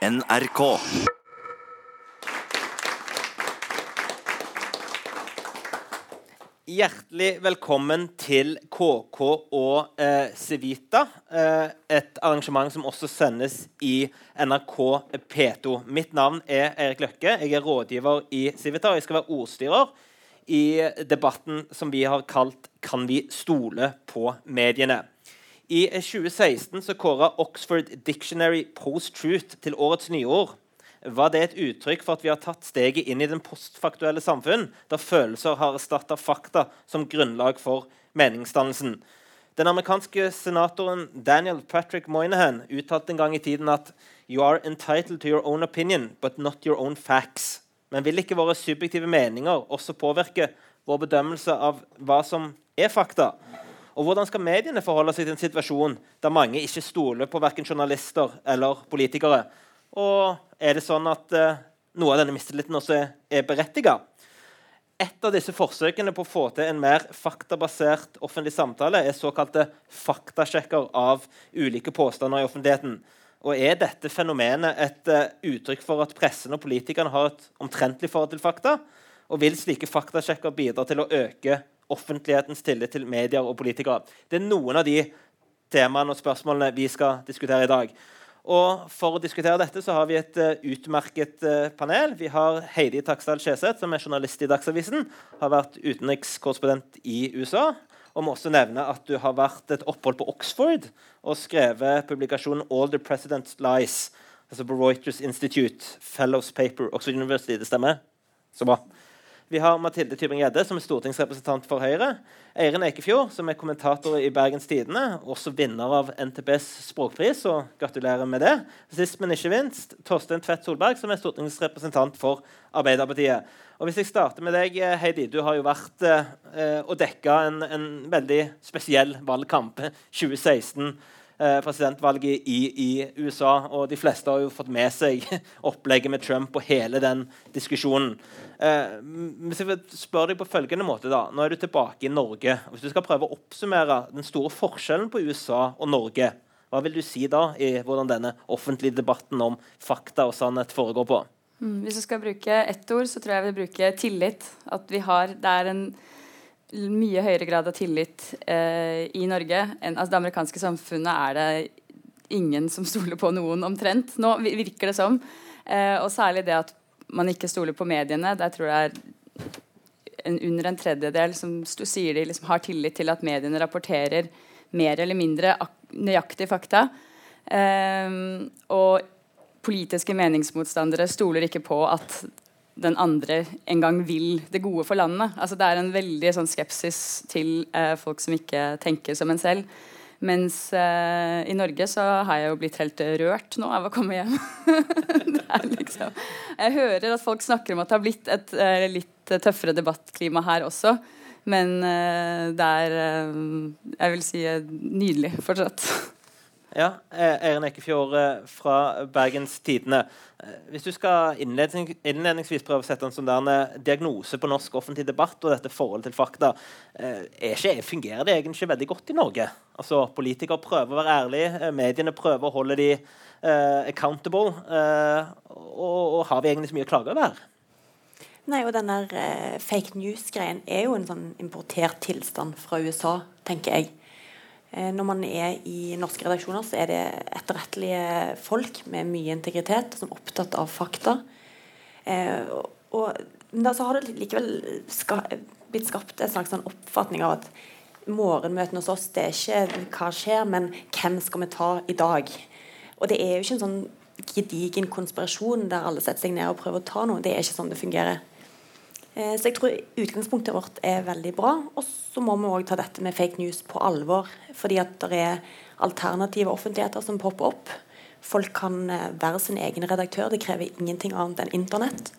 NRK. Hjertelig velkommen til KK og eh, Civita. Eh, et arrangement som også sendes i NRK P2. Mitt navn er Erik Løkke. Jeg er rådgiver i Civita, og jeg skal være ordstyrer i debatten som vi har kalt 'Kan vi stole på mediene?' I 2016 så kåra Oxford Dictionary Post-Truth til årets nyord var det et uttrykk for at vi har tatt steget inn i den postfaktuelle samfunn, der følelser har erstatta fakta som grunnlag for meningsdannelsen. Den amerikanske senatoren Daniel Patrick Moynihan uttalte en gang i tiden at «You are entitled to your own opinion, but not your own facts». Men vil ikke våre subjektive meninger også påvirke vår bedømmelse av hva som er fakta? Og hvordan skal mediene forholde seg til en situasjon der mange ikke stoler på verken journalister eller politikere? Og er det sånn at eh, noe av denne mistilliten også er, er berettiga? Et av disse forsøkene på å få til en mer faktabasert offentlig samtale er såkalte faktasjekker av ulike påstander i offentligheten. Og Er dette fenomenet et uh, uttrykk for at pressen og politikerne har et omtrentlig forhold til fakta? Og vil slike faktasjekker bidra til å øke offentlighetens tillit til medier og politikere? Det er noen av de temaene og spørsmålene vi skal diskutere i dag. Og For å diskutere dette så har vi et uh, utmerket uh, panel. Vi har Heidi Taksdal Skjeseth, som er journalist i Dagsavisen. Har vært utenrikskorrespondent i USA. Og må også nevne at du har vært et opphold på Oxford og skrevet publikasjonen 'All the President's Lies'. Altså på Reuters Institute, Fellows Paper, Oxford University. Det stemmer? Så bra. Vi har Mathilde Tybring-Gjedde, som er stortingsrepresentant for Høyre. Eirin Ekefjord, som er kommentator i Bergens Tidende, også vinner av NTBs språkpris. og Gratulerer med det. Sist, men ikke minst, Torstein Tvedt Solberg, som er stortingsrepresentant for Arbeiderpartiet. Og hvis jeg starter med deg, Heidi. Du har jo vært eh, og dekka en, en, veldig spesiell valgkamp. 2016 eh, presidentvalget i, i, USA. Og de fleste har jo fått med seg opplegget med Trump og hele den diskusjonen. Eh, hvis jeg vil spørre deg på følgende måte da, Nå er du tilbake i Norge. Hvis du skal prøve å oppsummere den store forskjellen på USA og Norge, hva vil du si da i hvordan denne offentlige debatten om fakta og sannhet foregår på? Mm, hvis du skal bruke ett ord, så tror jeg jeg vil bruke tillit. At vi har, Det er en mye høyere grad av tillit eh, i Norge. enn altså, Det amerikanske samfunnet er det ingen som stoler på noen omtrent. Nå virker det som. Eh, og særlig det at man ikke stoler på mediene. Der tror jeg er en, under en tredjedel som sier de liksom har tillit til at mediene rapporterer mer eller mindre nøyaktige fakta. Um, og politiske meningsmotstandere stoler ikke på at den andre en gang vil det gode for landet. Altså, det er en veldig sånn, skepsis til eh, folk som ikke tenker som en selv. Mens uh, i Norge så har jeg jo blitt helt rørt nå av å komme hjem. liksom, jeg hører at folk snakker om at det har blitt et uh, litt tøffere debattklima her også. Men uh, det er jeg vil si nydelig fortsatt. Ja, eh, Eirin Ekefjord eh, fra Bergens Tidende. Eh, hvis du skal innledningsvis prøve å sette en sånn diagnose på norsk offentlig debatt og dette forholdet til fakta, ikke, fungerer det egentlig ikke veldig godt i Norge? Altså, Politikere prøver å være ærlige, mediene prøver å holde de uh, accountable. Uh, og, og, har vi egentlig så mye å klage over? Nei, og denne uh, fake news-greien er jo en sånn importert tilstand fra USA, tenker jeg. Eh, når man er i norske redaksjoner, så er det etterrettelige folk med mye integritet som er opptatt av fakta. Eh, og, men da så har det likevel ska, blitt skapt en slags sånn oppfatning av at morgenmøtene hos oss det er ikke hva skjer, men hvem skal vi ta i dag? Og det er jo ikke en sånn gedigen konspirasjon der alle setter seg ned og prøver å ta noe. Det er ikke sånn det fungerer. Eh, så jeg tror utgangspunktet vårt er veldig bra. Og så må vi òg ta dette med fake news på alvor. Fordi at det er alternative offentligheter som popper opp. Folk kan eh, være sin egen redaktør. Det krever ingenting annet enn internett.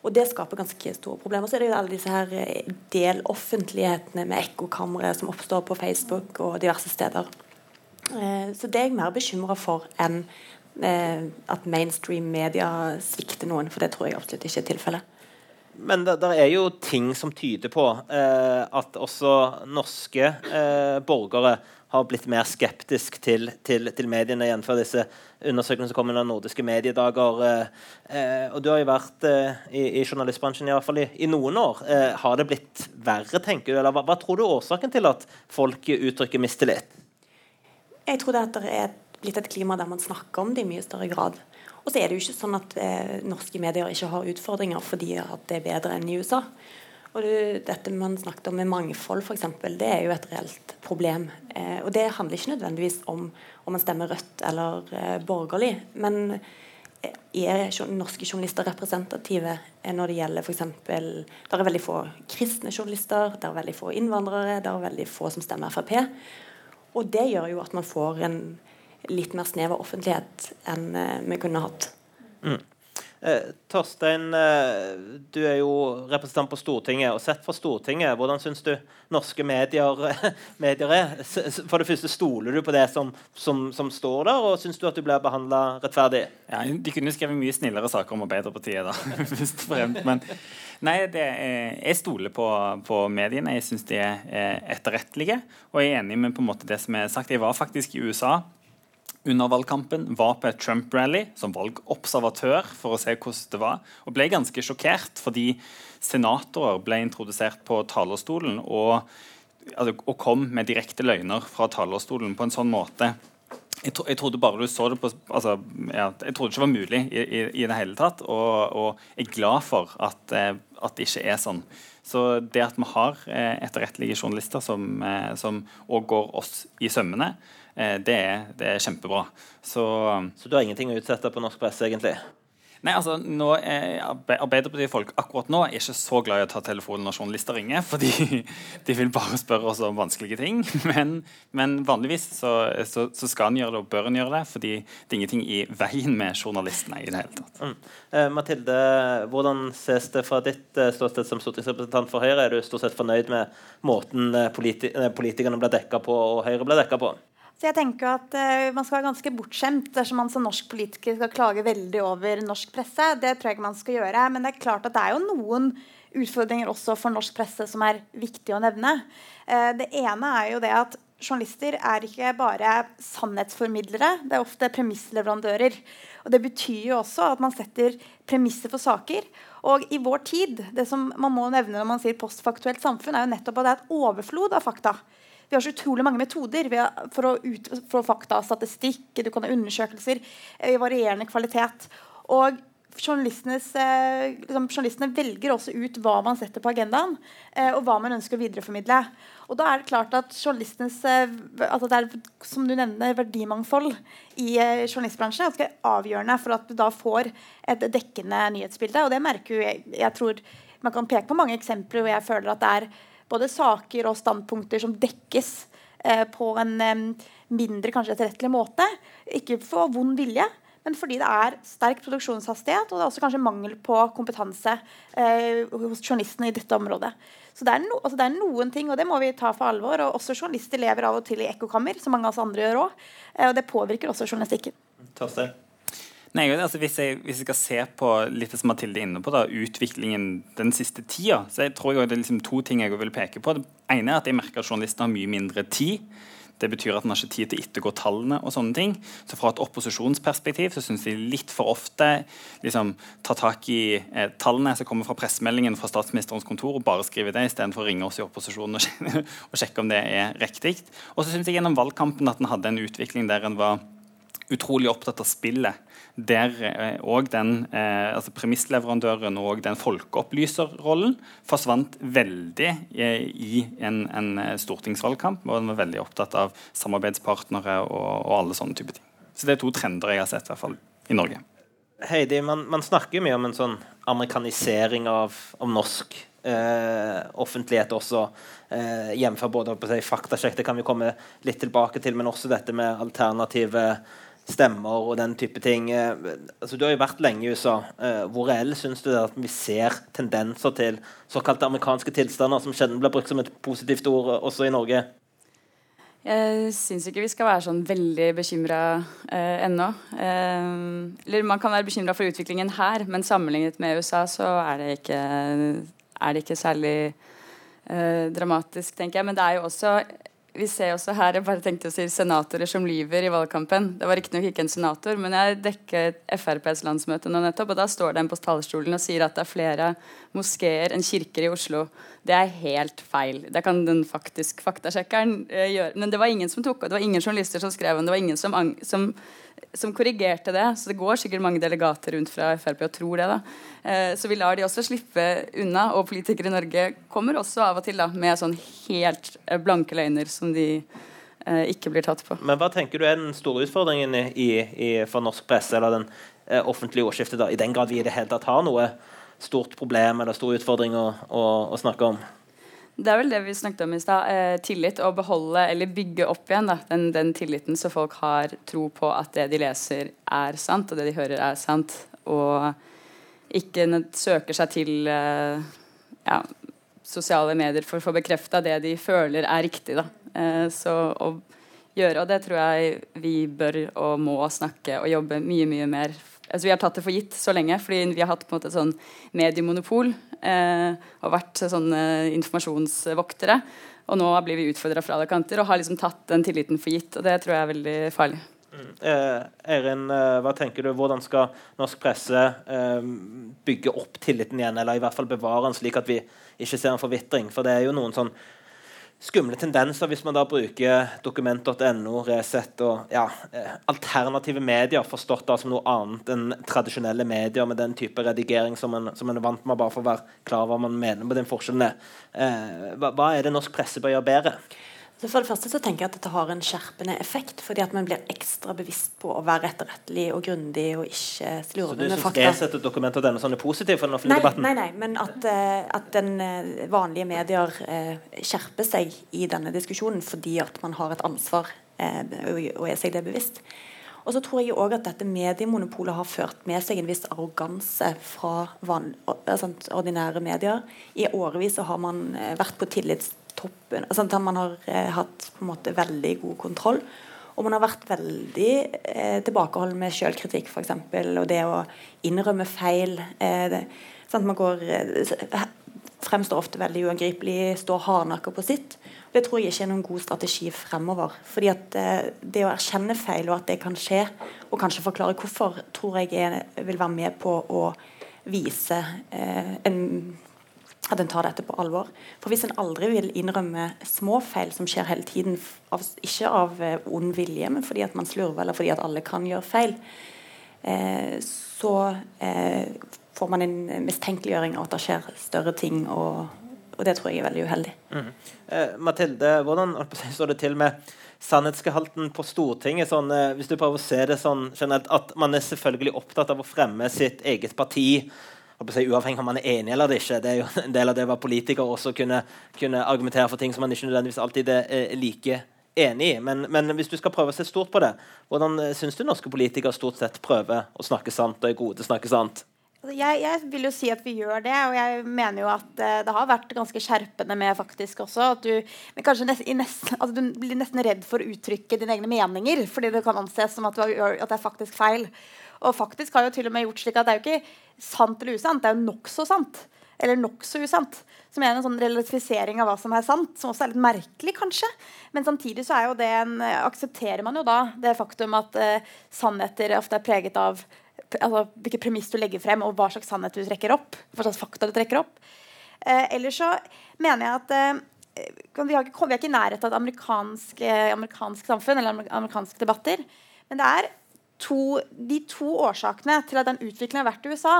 Og det skaper ganske store problemer. Så er det jo alle disse her eh, deloffentlighetene med ekkokamre som oppstår på Facebook og diverse steder. Så det er jeg mer bekymra for enn at mainstream media svikter noen, for det tror jeg absolutt ikke er tilfellet. Men det, er jo ting som tyder på eh, at også norske eh, borgere har blitt mer skeptisk til, til, til mediene, jf. disse undersøkelsene som kom under nordiske mediedager. Eh, og du har jo vært eh, i, i, journalistbransjen i, hvert fall i, i noen år. Eh, har det blitt verre, tenker du? Eller hva, hva, tror du er årsaken til at folk uttrykker mistillit? Jeg tror det er blitt et klima der man snakker om det i mye større grad. Og så er det jo ikke sånn at eh, norske medier ikke har utfordringer fordi at det er bedre enn i USA. Og det, dette man snakket om med mangfold, f.eks., det er jo et reelt problem. Eh, og det handler ikke nødvendigvis om om man stemmer rødt eller eh, borgerlig. Men eh, er norske journalister representative eh, når det gjelder f.eks. Det er veldig få kristne journalister, det er veldig få innvandrere, det er veldig få som stemmer Frp. Og det gjør jo at man får en litt mer snev av offentlighet enn eh, vi kunne hatt. Mm. Eh, Torstein, eh, du er jo representant på Stortinget. og Sett fra Stortinget, hvordan syns du norske medier, medier, er? For det første, Stoler du på det som, som, som står der, og syns du at du blir behandla rettferdig? Ja, De kunne skrevet mye snillere saker om Arbeiderpartiet, da. først og fremst. Men nei, er, jeg stoler på, på, mediene. Jeg syns de er etterrettelige. Og jeg er enig med på en måte det som er sagt. Jeg var faktisk i USA under valgkampen, var på et Trump-rally som valgobservatør for å se hvordan det var, og ble ganske sjokkert fordi senatorer ble introdusert på talerstolen og, altså, og kom med direkte løgner fra talerstolen på en sånn måte jeg, tro, jeg, trodde bare du så det på altså, ja, Jeg trodde ikke det var mulig i, i, i det hele tatt. Og, jeg er glad for at, eh, at, det ikke er sånn. Så det at vi har eh, etterrettelige journalister som, òg går oss i sømmene, Eh, det er, det er kjempebra. Så, så, du har ingenting å utsette på norsk presse, egentlig? Nei, altså, nå er Arbeiderpartiet-folk akkurat nå er ikke så glad i å ta telefonen når journalister ringer, fordi de vil bare spørre oss om vanskelige ting. Men, men vanligvis så, så, så, skal en gjøre det, og bør en gjøre det, fordi det er ingenting i veien med journalistene i det hele tatt. Mm. Eh, Mathilde, hvordan ses det fra ditt eh, ståsted som stortingsrepresentant for Høyre? Er du stort sett fornøyd med måten eh, politi politikerne ble dekka på, og Høyre ble dekka på? Så jeg tenker at uh, Man skal være ganske bortskjemt dersom man som norsk politiker skal klage veldig over norsk presse. Det tror jeg ikke man skal gjøre. Men det er klart at det er jo noen utfordringer også for norsk presse som er viktig å nevne. Uh, det ene er jo det at journalister er ikke bare sannhetsformidlere. Det er ofte premissleverandører. Og Det betyr jo også at man setter premisser for saker. Og i vår tid, det som man må nevne når man sier postfaktuelt samfunn, er jo nettopp at det er et overflod av fakta. Vi har så utrolig mange metoder for å ut, fakta, statistikk, du kan ha undersøkelser i varierende kvalitet. Og eh, liksom, journalistene velger også ut hva man setter på agendaen, eh, og hva man ønsker å videreformidle. Og da er Det klart at journalistenes eh, altså det er, som du nevner, verdimangfold i eh, journalistbransjen er ganske avgjørende for at du da får et dekkende nyhetsbilde. Og det merker jeg, jeg tror Man kan peke på mange eksempler hvor jeg føler at det er både saker og standpunkter som dekkes eh, på en eh, mindre kanskje etterrettelig måte. Ikke for vond vilje, men fordi det er sterk produksjonshastighet og det er også kanskje mangel på kompetanse eh, hos journalistene i dette området. Så det er, no, altså det er, noen ting, og det må vi ta for alvor. og Også journalister lever av og til i ekkokammer, som mange av oss andre gjør òg. Eh, og det påvirker også journalistikken. Torstein? Nei, altså hvis, jeg, hvis, jeg, skal se på litt som Mathilde er inne på da, utviklingen den siste tida, så jeg tror jeg det er liksom to ting jeg vil peke på. Det ene er at jeg merker at journalistene har mye mindre tid. Det betyr at en har ikke tid til å ettergå tallene. og sånne ting. Så Fra et opposisjonsperspektiv så syns de litt for ofte liksom, tar tak i eh, tallene som kommer fra pressemeldingen fra statsministerens kontor, og bare skriver det istedenfor å ringe oss i opposisjonen og, og sjekke om det er riktig. Og så syns jeg gjennom valgkampen at en hadde en utvikling der en var utrolig opptatt av spillet der òg eh, den eh, altså premissleverandøren og den folkeopplyserrollen forsvant veldig eh, i en, en, eh, stortingsvalgkamp. Og den var veldig opptatt av samarbeidspartnere og, og, alle sånne type ting. Så det er to trender jeg har sett i hvert fall i Norge. Heidi, man, man snakker mye om en sånn amerikanisering av, av norsk Uh, offentlighet også. Eh, Jf. både seg, faktasjekk, det kan vi komme litt tilbake til, men også dette med alternative stemmer og den type ting. Eh, altså, du har jo vært lenge i USA. Eh, hvor reell syns du det er at vi ser tendenser til såkalte amerikanske tilstander, som sjelden blir brukt som et positivt ord også i Norge? Jeg syns ikke vi skal være sånn veldig bekymra eh, ennå. Eh, eller man kan være bekymra for utviklingen her, men sammenlignet med USA så er det ikke, er det ikke særlig eh, dramatisk, tenker jeg. Men det er jo også vi ser også her jeg bare tenkte å si senatorer som lyver i valgkampen. Det var riktignok ikke en senator, men jeg dekket FrPs landsmøte nå nettopp, og da står den på talerstolen og sier at det er flere moskeer enn kirker i Oslo. Det er helt feil. Det kan den faktisk faktasjekkeren uh, gjøre. Men det var ingen som tok og det var ingen journalister som skrev om det. var ingen som, som som korrigerte det. Så det går sikkert mange delegater rundt fra Frp og tror det. da. Eh, så vi lar de også slippe unna. Og politikere i Norge kommer også av og til da, med sånn helt eh, blanke løgner som de eh, ikke blir tatt på. Men hva tenker du er den store utfordringen i, i, for norsk presse eller den offentlige ordskiftet, da, i den grad vi i det hele tatt har noe stort problem eller stor utfordring å, å, å snakke om? Det er vel det vi snakket om i stad. Eh, tillit. Å beholde eller bygge opp igjen da, den, den, tilliten, så folk har tro på at det de leser, er sant, og det de hører, er sant. Og ikke søker seg til eh, ja, sosiale medier for å få bekrefta det de føler er riktig. Da. Eh, så å gjøre, og det tror jeg vi bør og må snakke og jobbe mye, mye mer altså Vi har tatt det for gitt så lenge, fordi vi har hatt på en måte sånn mediemonopol eh, og vært sånne informasjonsvoktere. Og nå blir vi utfordra fra alle kanter og har liksom tatt den tilliten for gitt. Og det tror jeg er veldig farlig. Mm. Eh, Erin, eh, hva tenker du, hvordan skal norsk presse eh, bygge opp tilliten igjen, eller i hvert fall bevare den, slik at vi ikke ser en forvitring? For det er jo noen sånn skumle tendenser hvis man da bruker dokument.no, Resett og ja, eh, alternative medier, forstått da som noe annet enn tradisjonelle medier med den type redigering som en, som en er vant med, bare for å være klar over hva man mener med den forskjellen. Eh, hva, hva, er det norsk presse bør gjøre bedre? For det første så tenker jeg at dette har en skjerpende effekt, fordi at man blir ekstra bevisst på å være etterrettelig og grundig og ikke slurve med fakta. Så du syns dokumentet denne sånn er positiv for den offentlige nei, debatten? Nei, nei, men at, uh, at den uh, vanlige medier uh, skjerper seg i denne diskusjonen fordi at man har et ansvar og er seg det bevisst. Og så tror jeg òg at dette mediemonopolet har ført med seg en viss arroganse fra ordinære medier. I årevis har man vært på tillits toppen altså, Man har eh, hatt på en måte veldig god kontroll. Og man har vært veldig eh, tilbakeholden med sjølkritikk, f.eks. Og det å innrømme feil. Eh, det, sant? Man går, eh, fremstår ofte veldig uangripelig, står hardnakka på sitt. Det tror jeg ikke er noen god strategi fremover. Fordi at eh, Det å erkjenne feil, og at det kan skje, og kanskje forklare hvorfor, tror jeg er, vil være med på å vise eh, en at en tar dette på alvor. For Hvis en aldri vil innrømme små feil som skjer hele tiden, av, ikke av eh, ond vilje, men fordi at man slurver eller fordi at alle kan gjøre feil, eh, så eh, får man en mistenkeliggjøring av at det skjer større ting. og, og det tror jeg er veldig uheldig. Mm. Eh, Mathilde, hvordan står det til med sannhetsgehalten på Stortinget? Sånn, eh, hvis du prøver å se det sånn generelt, At man er selvfølgelig opptatt av å fremme sitt eget parti si, uavhengig om man er enig eller ikke. Det er jo en del av det å være politiker også kunne, kunne argumentere for ting som man ikke nødvendigvis alltid er like enig i. Men, men, hvis du skal prøve å se stort på det, hvordan eh, syns du norske politikere stort sett prøver å snakke sant og er gode til å snakke sant? Altså, jeg, jeg, vil jo si at vi gjør det, og jeg mener jo at uh, det har vært ganske skjerpende med faktisk også at du, men kanskje nest, nesten, altså, du blir nesten redd for å uttrykke dine egne meninger, fordi det kan anses som at, har, at det er faktisk feil. Og faktisk har jo til og med gjort slik at det er jo ikke sant eller usant, det er jo nokså sant. Eller nokså usant. Som er en sånn relatifisering av hva som er sant, som også er litt merkelig, kanskje. Men samtidig så er jo det en, aksepterer man jo da det faktum at eh, sannheter ofte er preget av altså, hvilke premiss du legger frem, og hva slags sannhet du trekker opp. hva slags fakta du trekker opp. Eh, ellers så mener jeg at eh, vi, ikke, vi, er ikke i nærheten av et amerikansk, amerikansk samfunn eller amerikanske debatter. Men det er to, de to årsakene til at den utviklingen har vært i USA,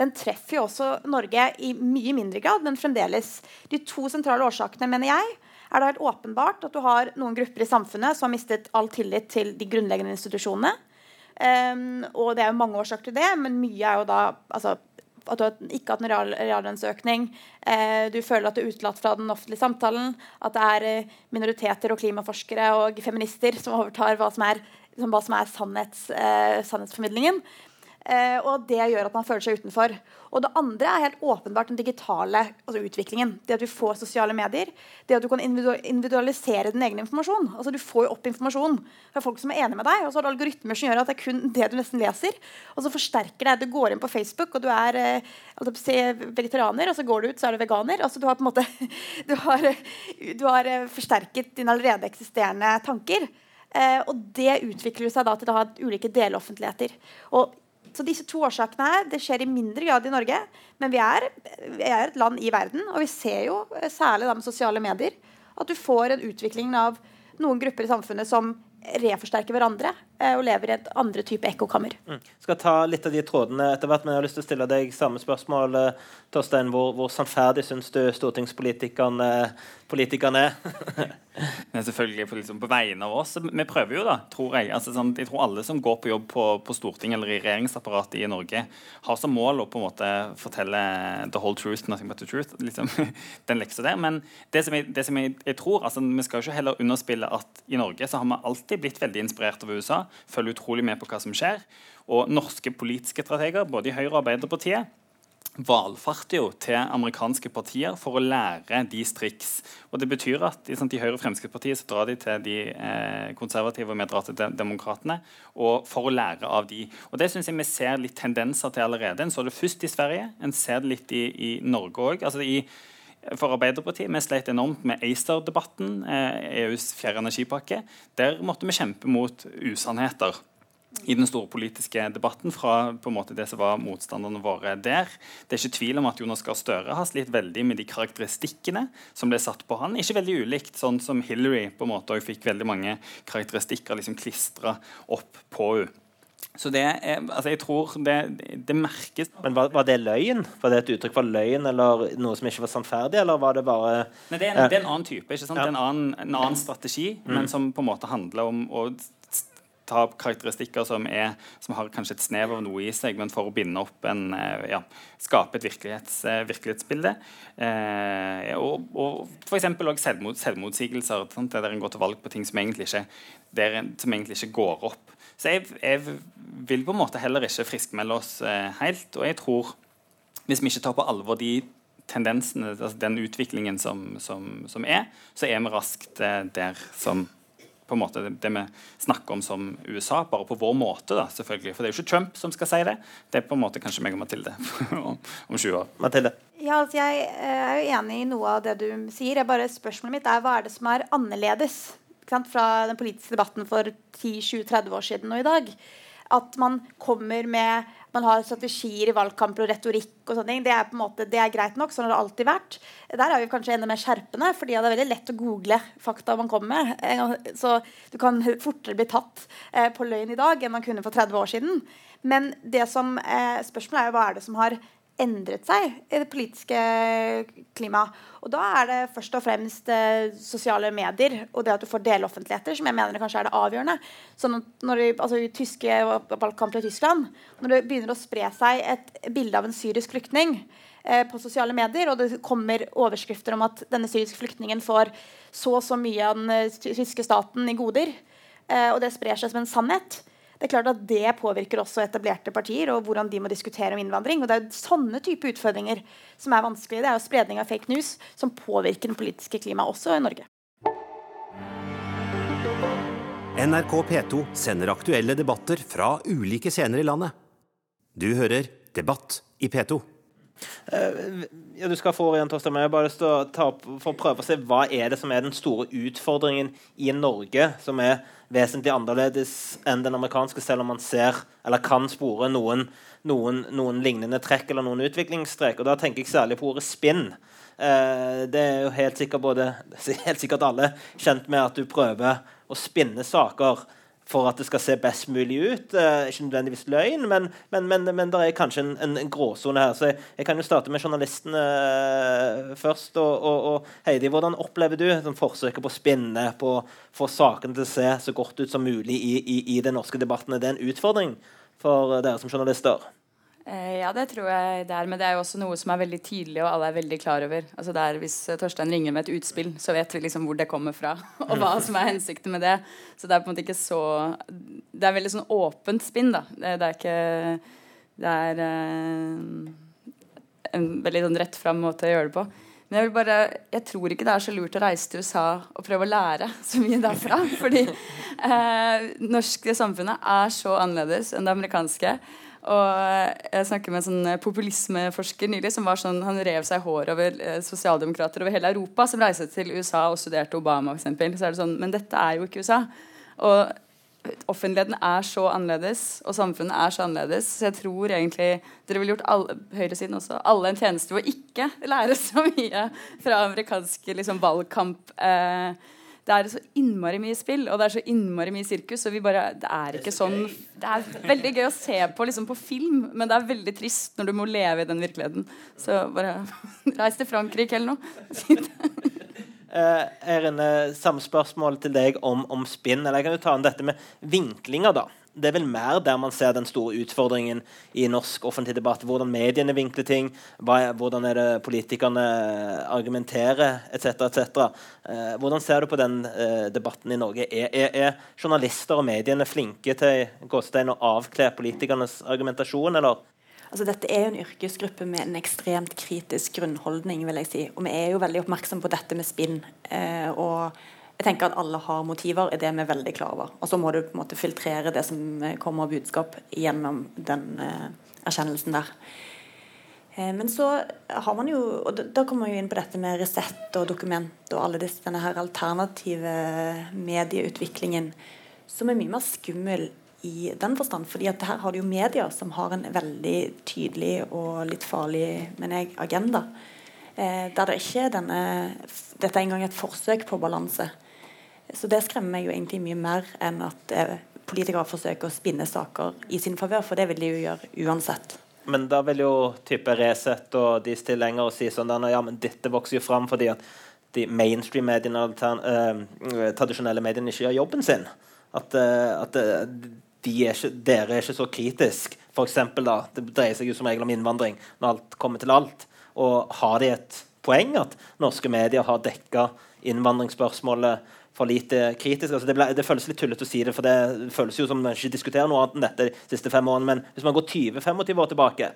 den treffer jo også Norge i mye mindre grad, men fremdeles. De to sentrale årsakene, mener jeg, er det helt åpenbart at du har noen grupper i samfunnet som har mistet all tillit til de grunnleggende institusjonene. Um, og det er jo mange årsaker til det, men mye er jo da altså, at du ikke har hatt en real, reallønnsøkning. Eh, du føler at du er utelatt fra den offentlige samtalen. At det er eh, minoriteter og klimaforskere og feminister som overtar hva som er liksom hva som er sannhets, eh, sannhetsformidlingen. Eh, og det gjør at man føler seg utenfor. Og det andre er helt åpenbart den digitale altså utviklingen. Det at du får sosiale medier. Det at du kan individualisere din egen informasjon. Altså Du får jo opp informasjon fra folk som er enig med deg, og så har du algoritmer som gjør at det er kun det du nesten leser. Og så forsterker det. Du går inn på Facebook, og du er eh, vegetarianer, og så går du ut, så er du veganer. Altså Du har på en måte du har, du har eh, forsterket dine allerede eksisterende tanker. Eh, og det utvikler seg da til å ha ulike deloffentligheter. Og så disse to årsakene her, det skjer i mindre grad i Norge. Men vi er, vi er et land i verden, og vi ser jo eh, særlig da med sosiale medier at du får en utvikling av noen grupper i samfunnet som reforsterker hverandre og lever i et andre type ekkokammer. Mm. Skal ta litt av de trådene etter hvert, men jeg har lyst til å stille deg samme spørsmål. Eh, Torstein, hvor, hvor sannferdig syns du stortingspolitikerne politikerne er? selvfølgelig på, liksom, på, vegne av oss. Vi prøver jo, da, tror jeg. Altså, sånn, jeg tror alle som går på jobb på, på Stortinget eller i regjeringsapparatet i Norge, har som mål å på en måte fortelle the whole truth, nothing but the truth. Liksom, den leksa der. Men det som, jeg, det som jeg, jeg, tror, altså, vi skal jo ikke heller underspille at i Norge så har vi alltid blitt veldig inspirert av USA. Følger utrolig med på hva som skjer. Og norske politiske strateger, både i Høyre og Arbeiderpartiet, valfarter jo til amerikanske partier for å lære de triks. Og det betyr at sant, I Høyre og Fremskrittspartiet så drar de til de eh, konservative og meddratte de demokratene og for å lære av de. Og Det syns jeg vi ser litt tendenser til allerede. En så det først i Sverige, en ser det litt i, i Norge òg. Altså for Arbeiderpartiet, Vi sleit enormt med ACER-debatten, eh, EUs fjerde energipakke. Der måtte vi kjempe mot usannheter i den store politiske debatten fra på en måte det som var motstanderne våre der. Det er ikke tvil om at Jonas Gahr Støre har slitt veldig med de karakteristikkene som ble satt på han. Ikke veldig ulikt sånn som Hillary på en måte fikk veldig mange karakteristikker liksom klistra opp på henne. Så det er, altså jeg tror det, det merkes Men var, var, det løgn? Var det et uttrykk for løgn eller noe som ikke var sannferdig, eller var det bare Nei, det, er en, det er en annen type. ikke sant? Ja. Det er en annen, en annen strategi, mm. men som på en måte handler om å ta karakteristikker som, er, som, har kanskje et snev av noe i seg, men for å binde opp en eh, ja, Skape et virkelighets, eh, virkelighetsbilde. Eh, og, og f.eks. òg selvmot, selvmotsigelser, sant, der en går til valg på ting som egentlig ikke, der, som egentlig ikke går opp. Så jeg, jeg, vil på en måte heller ikke friskmelde oss eh, helt. Og jeg tror, hvis vi ikke tar på alvor de tendensene, altså den utviklingen som, som, som er, så er vi raskt eh, der som på en måte det vi snakker om som USA, bare på vår måte. da, selvfølgelig. For det er jo ikke Trump som skal si det. Det er på en måte kanskje meg og Mathilde om, om 20 år. Mathilde? Ja, altså Jeg eh, er jo enig i noe av det du sier. Jeg bare Spørsmålet mitt er hva er det som er annerledes fra den politiske debatten for 10-20-30 år siden og i dag? At man kommer med man har strategier i valgkamper og retorikk og sånne ting. Det er på en måte, det er greit nok. Sånn har det alltid vært. Der er vi kanskje enda mer skjerpende, fordi det er veldig lett å google fakta man kommer med. Så du kan fortere bli tatt eh, på løgn i dag enn man kunne for 30 år siden. Men det som, eh, spørsmålet er jo hva er det som har endret seg i det politiske klimaet. Og da er det først og fremst eh, sosiale medier og det at du får deloffentligheter, som jeg mener kanskje er det avgjørende. Sånn når det, altså I tyske valgkamper i Tyskland, når det begynner å spre seg et bilde av en syrisk flyktning eh, på sosiale medier, og det kommer overskrifter om at denne syriske flyktningen får så og så mye av den eh, tyske staten i goder, eh, og det sprer seg som en sannhet, det er klart at det påvirker også etablerte partier og hvordan de må diskutere om innvandring. og Det er jo sånne type utfordringer som er vanskelige. Det er jo spredning av fake news som påvirker den politiske klimaet også i Norge. NRK P2 sender aktuelle debatter fra ulike scener i landet. Du hører Debatt i P2. Uh, ja, Du skal få igjen, Torstein, jeg bare ta opp for å prøve å se hva er det som er den store utfordringen i Norge, som er vesentlig annerledes enn den amerikanske, selv om man ser eller kan spore noen, noen, noen lignende trekk eller noen utviklingstrekk. Og Da tenker jeg særlig på ordet spinn. Uh, det er jo helt sikkert, både, helt sikkert alle kjent med at du prøver å spinne saker for at det skal se best mulig ut. Eh, ikke nødvendigvis løgn, men, men, men, men det er kanskje en, en, en gråsone her. Så jeg, jeg, kan jo starte med journalistene eh, først. Og, og, og, Heidi, hvordan opplever du sånn, forsøket på å spinne, på å få sakene til å se så godt ut som mulig i, i, i den norske debatten? Er det en utfordring for dere som journalister? Eh, ja, det tror jeg det er. Men det er jo også noe som er veldig tydelig, og alle er veldig klar over. Altså der, hvis eh, Torstein ringer med et utspill, så vet vi liksom hvor det kommer fra, og hva som er hensikten med det. Så det er på en måte ikke så Det er veldig sånn åpent spinn, da. Det, det er ikke det er eh, en veldig sånn rett fram måte å gjøre det på. Men jeg, vil bare, jeg tror ikke det er så lurt å reise til USA og prøve å lære så mye derfra. Fordi eh, norske samfunnet er så annerledes enn det amerikanske. Og jeg snakket med en sånn populismeforsker nylig som var sånn, han rev seg hår over eh, sosialdemokrater over hele Europa som reiste til USA og studerte Obama. Eksempel. så er det sånn, Men dette er jo ikke USA. Og offentligheten er så annerledes, og samfunnet er så annerledes. Så jeg tror egentlig dere ville gjort alle, høyresiden også, alle en tjeneste ved å ikke lære så mye fra amerikanske liksom, valgkamp. Eh, det er så innmari mye spill, og det er så innmari mye sirkus. og vi bare, Det er ikke sånn Det er veldig gøy å se på liksom, på film, men det er veldig trist når du må leve i den virkeligheten. Så bare reis til Frankrike eller noe. Uh, er en uh, samme spørsmål til deg om, om spinn. Eller jeg kan jo ta om dette med vinklinger. da. Det er vel mer der man ser den store utfordringen i norsk offentlig debatt. Hvordan mediene vinkler ting, hvordan er det politikerne argumenterer etc. etc. Uh, hvordan ser du på den uh, debatten i Norge? Er, er, er, journalister og mediene flinke til gåstein, å avkle politikernes argumentasjon, eller Altså, dette er jo en yrkesgruppe med en ekstremt kritisk grunnholdning. vil jeg si. Og vi er jo veldig oppmerksom på dette med spinn. Eh, og jeg tenker at alle har motiver, er det vi er veldig klar over. Og så må du på en måte filtrere det som kommer av budskap gjennom den eh, erkjennelsen der. Eh, men så har man jo og Da kommer man jo inn på dette med Resett og Dokument og alle disse, denne her alternative medieutviklingen, som er mye mer skummel i den forstand. fordi at her har du jo media som har en veldig tydelig og litt farlig mener jeg, agenda. Eh, der det ikke er denne Dette er engang et forsøk på balanse. Så det skremmer meg jo egentlig mye mer enn at eh, politikere forsøker å spinne saker i sin favør, for det vil de jo gjøre uansett. Men da vil jo type Resett og de tilhengere si sånn ja, men dette vokser jo fram fordi at de mainstream-mediene, eh, tradisjonelle mediene, ikke gjør jobben sin. At, eh, at uh, de er ikke, dere er ikke så kritisk. For eksempel, da, det dreier seg jo som regel om innvandring når alt kommer til alt. Og har de et poeng at norske medier har dekka innvandringsspørsmålet for lite kritisk? Altså det, ble, det, føles litt tullete å si det, for det føles jo som man ikke diskuterer noe annet enn dette de siste fem årene. Men hvis man går 20-25 år tilbake,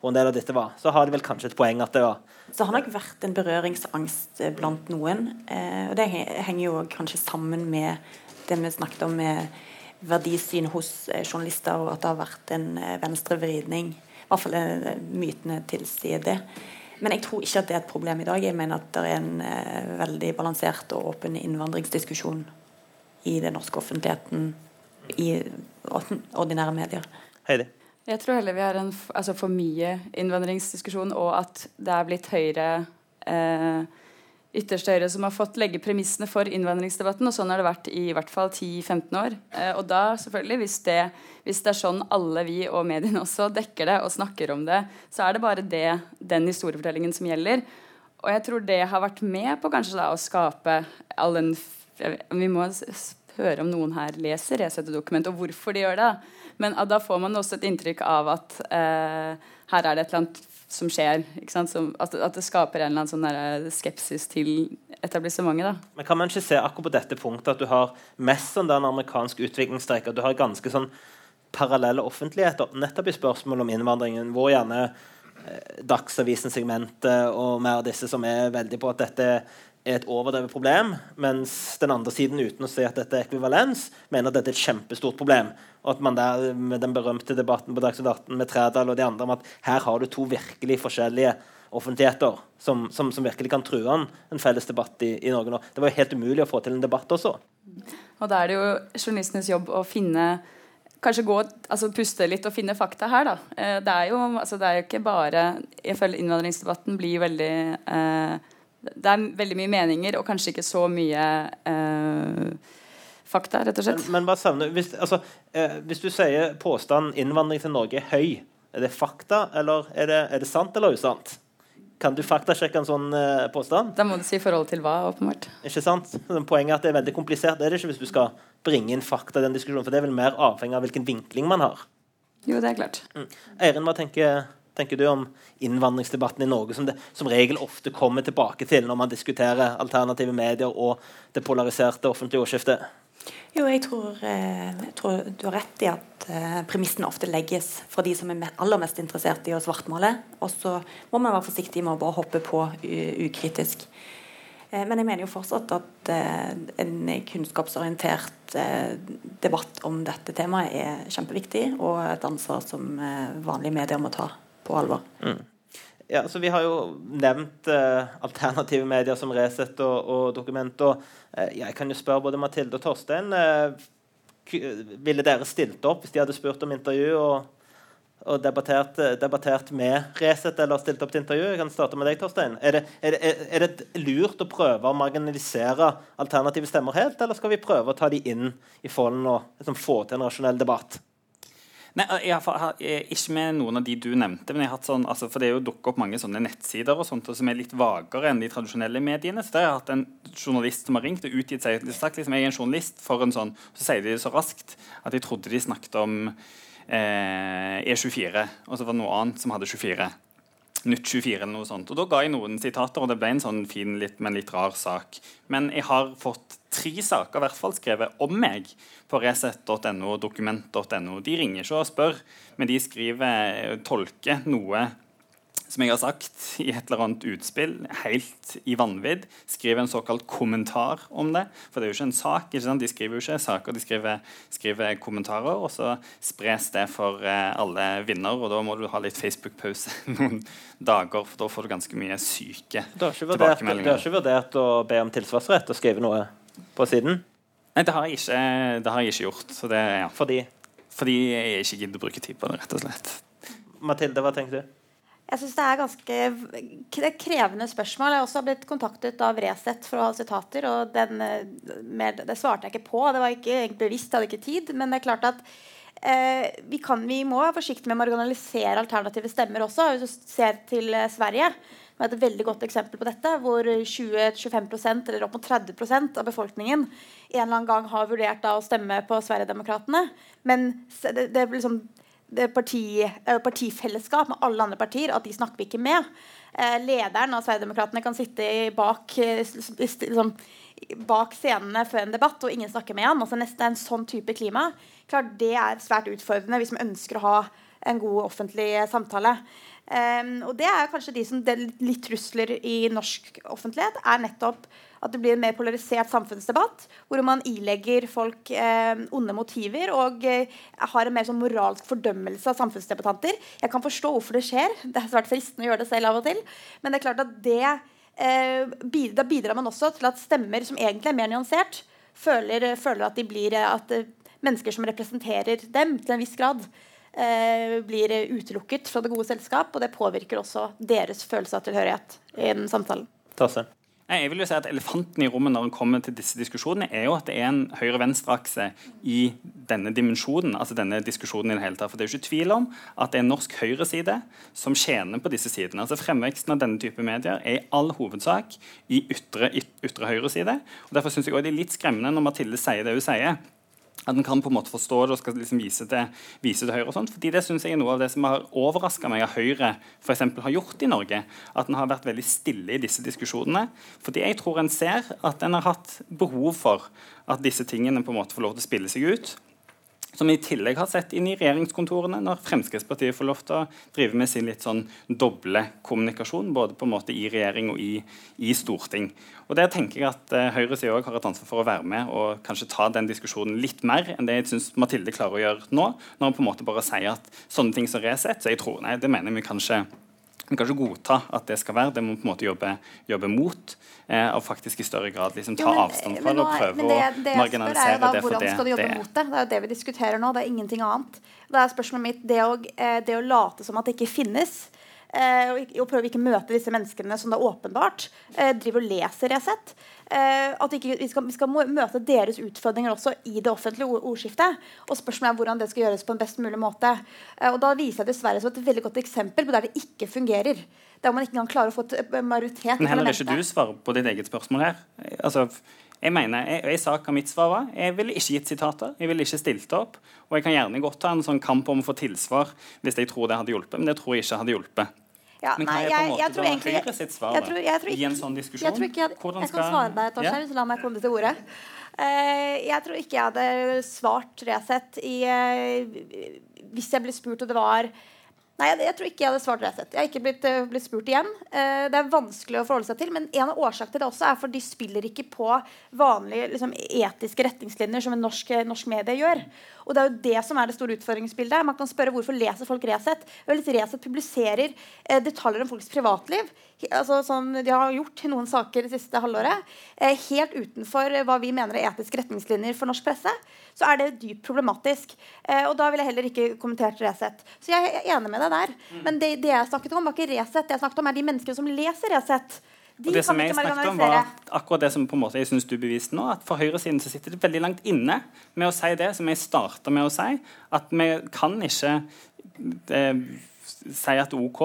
hvor en del av dette var, så har det vel kanskje et poeng at det var Så har nok vært en berøringsangst blant noen. Eh, og det henger jo kanskje sammen med det vi snakket om med verdisyn hos eh, journalister, og at det har vært en eh, venstrevridning. I hvert fall eh, mytene tilsier det. Men jeg tror ikke at det er et problem i dag. Jeg mener at det er en eh, veldig balansert og åpen innvandringsdiskusjon i den norske offentligheten, i ordinære medier. Heidi? Jeg tror heller vi har en altså for mye innvandringsdiskusjon, og at det er blitt høyere eh, ytterste høyre som har fått legge premissene for innvandringsdebatten. Og sånn har det vært i hvert fall 10-15 år. Eh, og da, selvfølgelig, hvis det, hvis det, er sånn alle vi og mediene også dekker det og snakker om det, så er det bare det, den historiefortellingen som gjelder. Og jeg tror det har vært med på kanskje da å skape all den Vi må høre om noen her leser Resett-dokument, og hvorfor de gjør det. Men da får man også et inntrykk av at eh, her er det et eller annet som skjer. Som, at, at, det skaper en eller annen sånn eh, skepsis til etablissementet. Da. Men Kan man ikke se akkurat på dette punktet at du har mest sånn den amerikanske utviklingsstreik, at du har ganske sånn parallelle offentligheter nettopp i spørsmål om innvandringen, hvor gjerne eh, Dagsavisen-segmentet og mer av disse som er veldig på at dette er et overdrevet problem, mens den andre siden, uten å si at dette er ekvivalens, mener at dette er et kjempestort problem. Og at man der, med den berømte debatten på Dagsnytt 18 med Trædal og de andre om at her har du to virkelig forskjellige offentligheter som, som, som virkelig kan true an en felles debatt i, i Norge nå. Det var jo helt umulig å få til en debatt også. Og da er det jo journalistenes jobb å finne Kanskje gå, altså puste litt og finne fakta her, da. Eh, det er jo, altså det er jo ikke bare Ifølge innvandringsdebatten blir veldig eh, det er veldig mye meninger og kanskje ikke så mye eh, fakta, rett og slett. Men, men bare savner, hvis, altså, eh, hvis, du sier påstanden innvandring til Norge er høy, er det fakta, eller er det, er det sant eller usant? Kan du faktasjekke en sånn eh, påstand? Da må du si forhold til hva, åpenbart. Ikke sant? Poenget er at det er veldig komplisert. Det er det ikke hvis du skal bringe inn fakta i den diskusjonen, for det er vel mer avhengig av hvilken vinkling man har. Jo, det er klart. Mm. Eirin, hva tenker tenker du om innvandringsdebatten i Norge, som det som regel ofte kommer tilbake til når man diskuterer alternative medier og det polariserte offentlige ordskiftet? Jo, jeg tror, eh, jeg tror, du har rett i at uh, premissene ofte legges fra de som er aller mest interessert i å svartmale. Og så må man være forsiktig med å bare hoppe på ukritisk. Uh, men jeg mener jo fortsatt at en kunnskapsorientert debatt om dette temaet er kjempeviktig, og et ansvar som vanlige medier må ta på alvor. Mm. Ja, så Vi har jo nevnt eh, alternative medier som Resett og, og Dokument. og eh, Jeg kan jo spørre både Mathilde og Torstein. Eh, ville dere stilt opp hvis de hadde spurt om intervju og, og debattert, debattert, med Resett eller stilt opp til intervju? Jeg kan starte med deg, Torstein. Er det, er, det, er det, lurt å prøve å marginalisere alternative stemmer helt, eller skal vi prøve å ta de inn i folden og liksom, få til en rasjonell debatt? Nei, jeg har, Ikke med noen av de du nevnte. men jeg har hatt sånn, altså, for Det er jo dukket opp mange sånne nettsider og sånt, som er litt vagere enn de tradisjonelle mediene. så der har jeg hatt en journalist som har ringt og utgitt seg sagt liksom, jeg er en journalist for en sånn, Så sier de det så raskt at jeg trodde de snakket om eh, E24, og så var det noe annet som hadde 24. Nytt 24 eller noe sånt. Og Da ga jeg noen sitater, og det ble en sånn fin, litt, men litt rar sak. Men jeg har fått tre saker i hvert fall skrevet om meg på resett.no og dokument.no. De ringer ikke og spør, men de skriver, tolker noe som jeg har sagt i et eller annet utspill, helt i vanvidd, skriver en såkalt kommentar om det. For det er jo ikke en sak. ikke sant? De skriver jo ikke saker, de skriver, skriver kommentarer. Og så spres det for eh, alle vinner, og da må du ha litt Facebook-pause noen dager, for da får du ganske mye syke tilbakemeldinger. Du har ikke vurdert å be om tilsvarsrett og skrive noe på siden? Nei, det har jeg ikke, har jeg ikke gjort. Det, ja. Fordi? Fordi jeg ikke gidder å bruke tid på det, rett og slett. Mathilde, hva tenker du? Jeg syns det er ganske krevende spørsmål. Jeg har også blitt kontaktet av Resett for å ha sitater. og den, Det svarte jeg ikke på. Det var ikke bevisst, jeg hadde ikke tid. Men det er klart at eh, vi, kan, vi, må være forsiktige med å marginalisere alternative stemmer også. Hvis du ser til eh, Sverige, som er et veldig godt eksempel på dette, hvor 20-25% eller opp mot 30% av befolkningen en eller annen gang har vurdert da, å stemme på Sverigedemokraterna. Men det, det, liksom, det parti, eh, partifellesskap med alle andre partier, at de snakker vi ikke med. Eh, lederen av Sverigedemokraterna kan sitte bak, eh, liksom, bak scenene før en debatt, og ingen snakker med han. Altså, nesten en sånn type klima. Klart, det er svært utfordrende hvis man ønsker å ha en god offentlig samtale. Um, og det er kanskje de som litt trusler i norsk offentlighet, er nettopp at det blir en mer polarisert samfunnsdebatt, hvor man ilegger folk eh, onde motiver og eh, har en mer sånn moralsk fordømmelse av samfunnsdebattanter. Jeg kan forstå hvorfor det skjer. Det er svært fristende å gjøre det selv av og til. Men det er klart at det da bidrar man også til at stemmer som egentlig er mer nyansert, føler, føler at blir at eh, mennesker som representerer dem til en viss grad, eh, blir utelukket fra det gode selskap. Og det påvirker også deres følelse av tilhørighet i den samtalen. Tasse. Jeg vil jo si at Elefanten i rommet når en kommer til disse diskusjonene, er jo at det er en høyre-venstre-akse i denne dimensjonen. altså denne diskusjonen i det hele tatt. For Det er jo ikke tvil om at det er norsk høyreside som tjener på disse sidene. altså Fremveksten av denne type medier er i all hovedsak i ytre, ytre høyreside. og Derfor syns jeg også det er litt skremmende når Mathilde sier det hun sier at en kan på en måte forstå det og skal liksom vise, til, vise til Høyre. og sånt, fordi Det synes jeg er noe av det som har overraska meg at Høyre for har gjort i Norge. At en har vært veldig stille i disse diskusjonene. Fordi jeg tror en ser at en har hatt behov for at disse tingene på en måte får lov til å spille seg ut som vi i tillegg har sett inn i regjeringskontorene når Fremskrittspartiet får lov til å drive med sin litt sånn doble kommunikasjon, både på en måte i regjering og i, i storting. Og Der tenker jeg at uh, høyresida òg har et ansvar for å være med og kanskje ta den diskusjonen litt mer enn det jeg syns Mathilde klarer å gjøre nå, når hun på en måte bare sier at sånne ting som Resett, så jeg tror nei, det mener vi kanskje vi kan ikke godta at det skal være. Det må på en måte jobbe, jobbe mot. Eh, og faktisk i større grad liksom, ta jo, men, avstand fra det og prøve det, det å marginalisere da, det for hvordan skal du jobbe det mot det? Det er jo det vi diskuterer nå. Det er ingenting annet. Da er spørsmålet mitt det å, eh, det å late som at det ikke finnes. Eh, og prøve ikke møte disse menneskene som er åpenbart eh, driver og leser Resett. Eh, at ikke, vi, skal, vi, skal, møte deres utfordringer også i det offentlige ordskiftet. Og spørsmålet er hvordan det skal gjøres på en best mulig måte. Og Da viser jeg dessverre som et veldig godt eksempel på der det ikke fungerer. Der man ikke engang klarer å få et majoritet. Men heller ikke du svarer på ditt eget spørsmål her. Altså, jeg mener, jeg, jeg sa hva mitt svar var. Jeg ville ikke gitt sitater. Jeg ville ikke stilt opp. Og jeg kan gjerne godt ta en sånn kamp om å få tilsvar hvis jeg tror det hadde hjulpet, men det tror jeg ikke hadde hjulpet. Ja, Men hva nei, er på en jeg- måte jeg da egentlig- Høyre sitt svar jeg tror- jeg tror i en ikke- sånn diskusjon? Jeg tror ikke jeg, jeg kan skal- svare deg, Torstein, Ja. så la meg komme til ordet. Uh, jeg tror ikke jeg hadde svart Resett i uh, Hvis jeg ble spurt og det var Nei, jeg, jeg tror ikke jeg hadde svart Resett. Jeg har ikke blitt, uh, blitt spurt igjen. Uh, det er vanskelig å forholde seg til, men en av årsakene til det også er for de spiller ikke på vanlige liksom, etiske retningslinjer som en norsk, norsk medie gjør. Og det er jo det som er det store utfordringsbildet. Man kan spørre hvorfor leser folk Resett. Vel, Resett publiserer eh, detaljer om folks privatliv, altså, som de har gjort i noen saker det siste halvåret, eh, helt utenfor eh, hva vi mener er etiske retningslinjer for norsk presse, så er det dypt problematisk. Eh, og da ville jeg heller ikke kommentert Resett. Så jeg er enig med deg der. Men det, det jeg snakket om, var ikke Resett. Det jeg snakket om, er de menneskene som leser Resett. De Og det som jeg snakket om var akkurat det som på en måte jeg synes du beviste nå, at For høyresiden så sitter det veldig langt inne med å si det som jeg starta med å si, at vi kan ikke eh, si at OK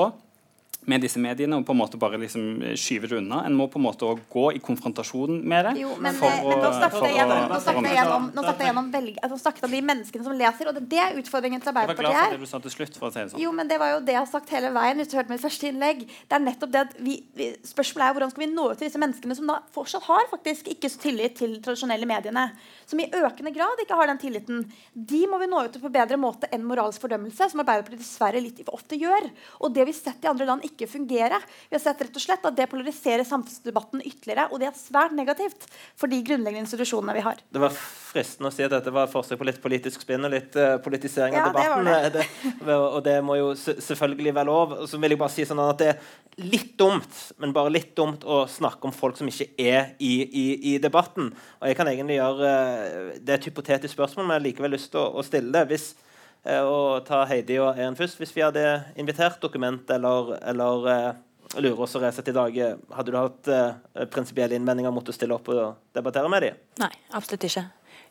med disse mediene og på en måte bare liksom skyve det unna. En må på en måte gå i konfrontasjon med det. Jo, men, for men, å- men nå snakket jeg å- gjennom, nå snakket jeg gjennom, nå snakket jeg gjennom velg, altså, snakket om de menneskene som leser, og det, det er utfordringen til Jeg var glad Arbeiderpartiet for det du sa til slutt. for å si det sånn. Jo, men det var jo det jeg har sagt hele veien. Hvis du hørte mitt første innlegg Det er nettopp det at vi, vi, Spørsmålet er hvordan skal vi nå ut til disse menneskene som da fortsatt har faktisk ikke så tillit til tradisjonelle mediene. Som i økende grad ikke har den tilliten. De må vi nå ut til på bedre måte enn moralsk fordømmelse, som Arbeiderpartiet dessverre litt ofte gjør. Og det vi har sett i andre land ikke fungere. Vi har sett rett og slett at det polariserer samfunnsdebatten ytterligere, og det er svært negativt for de grunnleggende institusjonene vi har. Det var fristende å si at dette var et forsøk på litt politisk spinn og litt uh, politisering Ja, av det var debatten. Det. og det må jo selvfølgelig være lov. Og så vil jeg bare si sånn at det er litt dumt, men bare litt dumt å snakke om folk som ikke er i, i, i debatten. Og jeg kan egentlig gjøre eh, Det er et hypotetisk spørsmål, men jeg har likevel lyst til å, å stille det. Hvis og ta Heidi og Eren først. Hvis vi hadde invitert Dokument eller, eller eh, Lurås og Resett i dag, eh, hadde du hatt eh, prinsipielle innvendinger mot å stille opp og debattere med dem? Nei, absolutt ikke.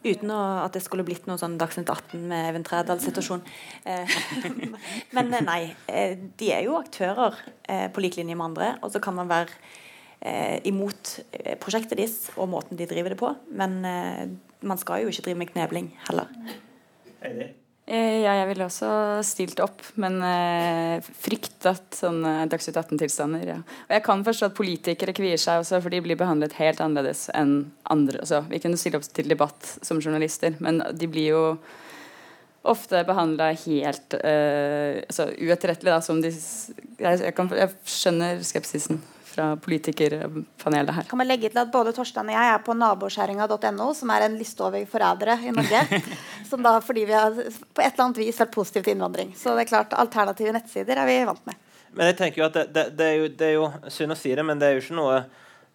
Uten å, at det skulle blitt noe sånn Dagsnytt 18 med Even Trædal-situasjon. Eh, men eh, nei, eh, de er jo aktører eh, på lik linje med andre. Og så kan man være eh, imot eh, prosjektet deres og måten de driver det på. Men eh, man skal jo ikke drive med knebling heller. Heidi? Eh, Ja, jeg ville også stilt opp, men eh, fryktet sånne Dagsnytt 18-tilstander. Ja. Og jeg kan forstå at politikere kvier seg også, for de blir behandlet helt annerledes enn andre. Altså, vi kunne stille opp til debatt som journalister, men de blir jo ofte behandla helt eh, altså, uetterrettelig, da, som de jeg, jeg, kan, jeg skjønner skepsisen fra politikerpanelet her. kan man legge til at både Torstein og jeg er på naboskjæringa.no, som er en liste over forrædere i Norge. som da fordi vi har på et eller annet vis vært positive til innvandring. Så det er klart alternative nettsider er vi vant med. Men jeg tenker jo at det, det, det, er jo, det er jo synd å si det, men det er jo ikke noe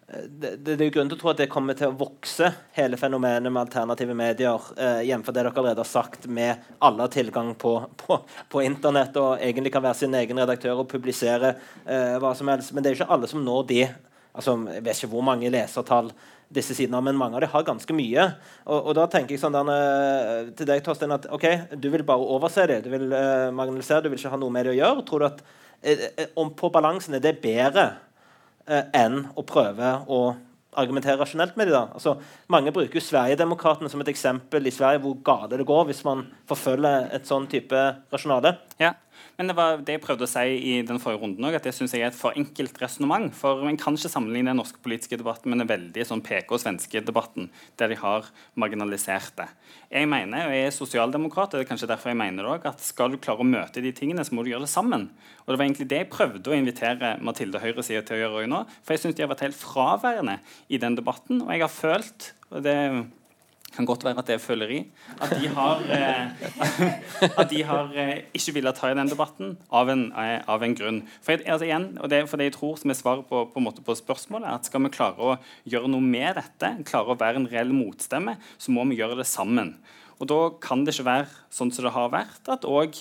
det, det, er jo grunn til å tro at det kommer til å vokse, hele fenomenet med alternative medier, eh, jf. det dere allerede har sagt, med alle har tilgang på, på, på internett og egentlig kan være sin egen redaktør og publisere eh, hva som helst. Men det er jo ikke alle som når de altså, Jeg vet ikke hvor mange lesertall disse sidene men mange av dem har ganske mye. Og, og da tenker jeg sånn der, til deg, Torstein, at OK, du vil bare overse det. Du vil eh, marginalisere, du vil ikke ha noe med det å gjøre. Tror du at eh, eh, om på balansen er det bedre eh, enn å prøve å argumentere rasjonelt med dem. da. Altså, mange bruker jo Sverigedemokraterna som et eksempel i Sverige hvor gale det går hvis man forfølger et sånn type rasjonale. Ja, men det var det jeg prøvde å si i den forrige runden òg, at det syns jeg er et for enkelt resonnement. For en kan ikke sammenligne den norske politiske debatten med den veldig sånn PK-svenske-debatten, der de har marginalisert det. Jeg mener, og jeg er sosialdemokrat, og det er kanskje derfor jeg mener det også, at skal du klare å møte de tingene, så må du gjøre det sammen. Og det var egentlig det jeg prøvde å invitere Mathilde Høyresida til å gjøre også nå. For jeg syns de har vært helt fraværende i den debatten, og jeg har følt og det kan godt være at det er føleri. At de har, eh, at de har eh, ikke villet ta i den debatten av en, eh, av en grunn. For, altså igjen, og det, for det jeg tror som er svaret på, på, på spørsmålet, at skal vi klare å gjøre noe med dette, klare å være en reell motstemme, så må vi gjøre det sammen. Og Da kan det ikke være sånn som det har vært, at òg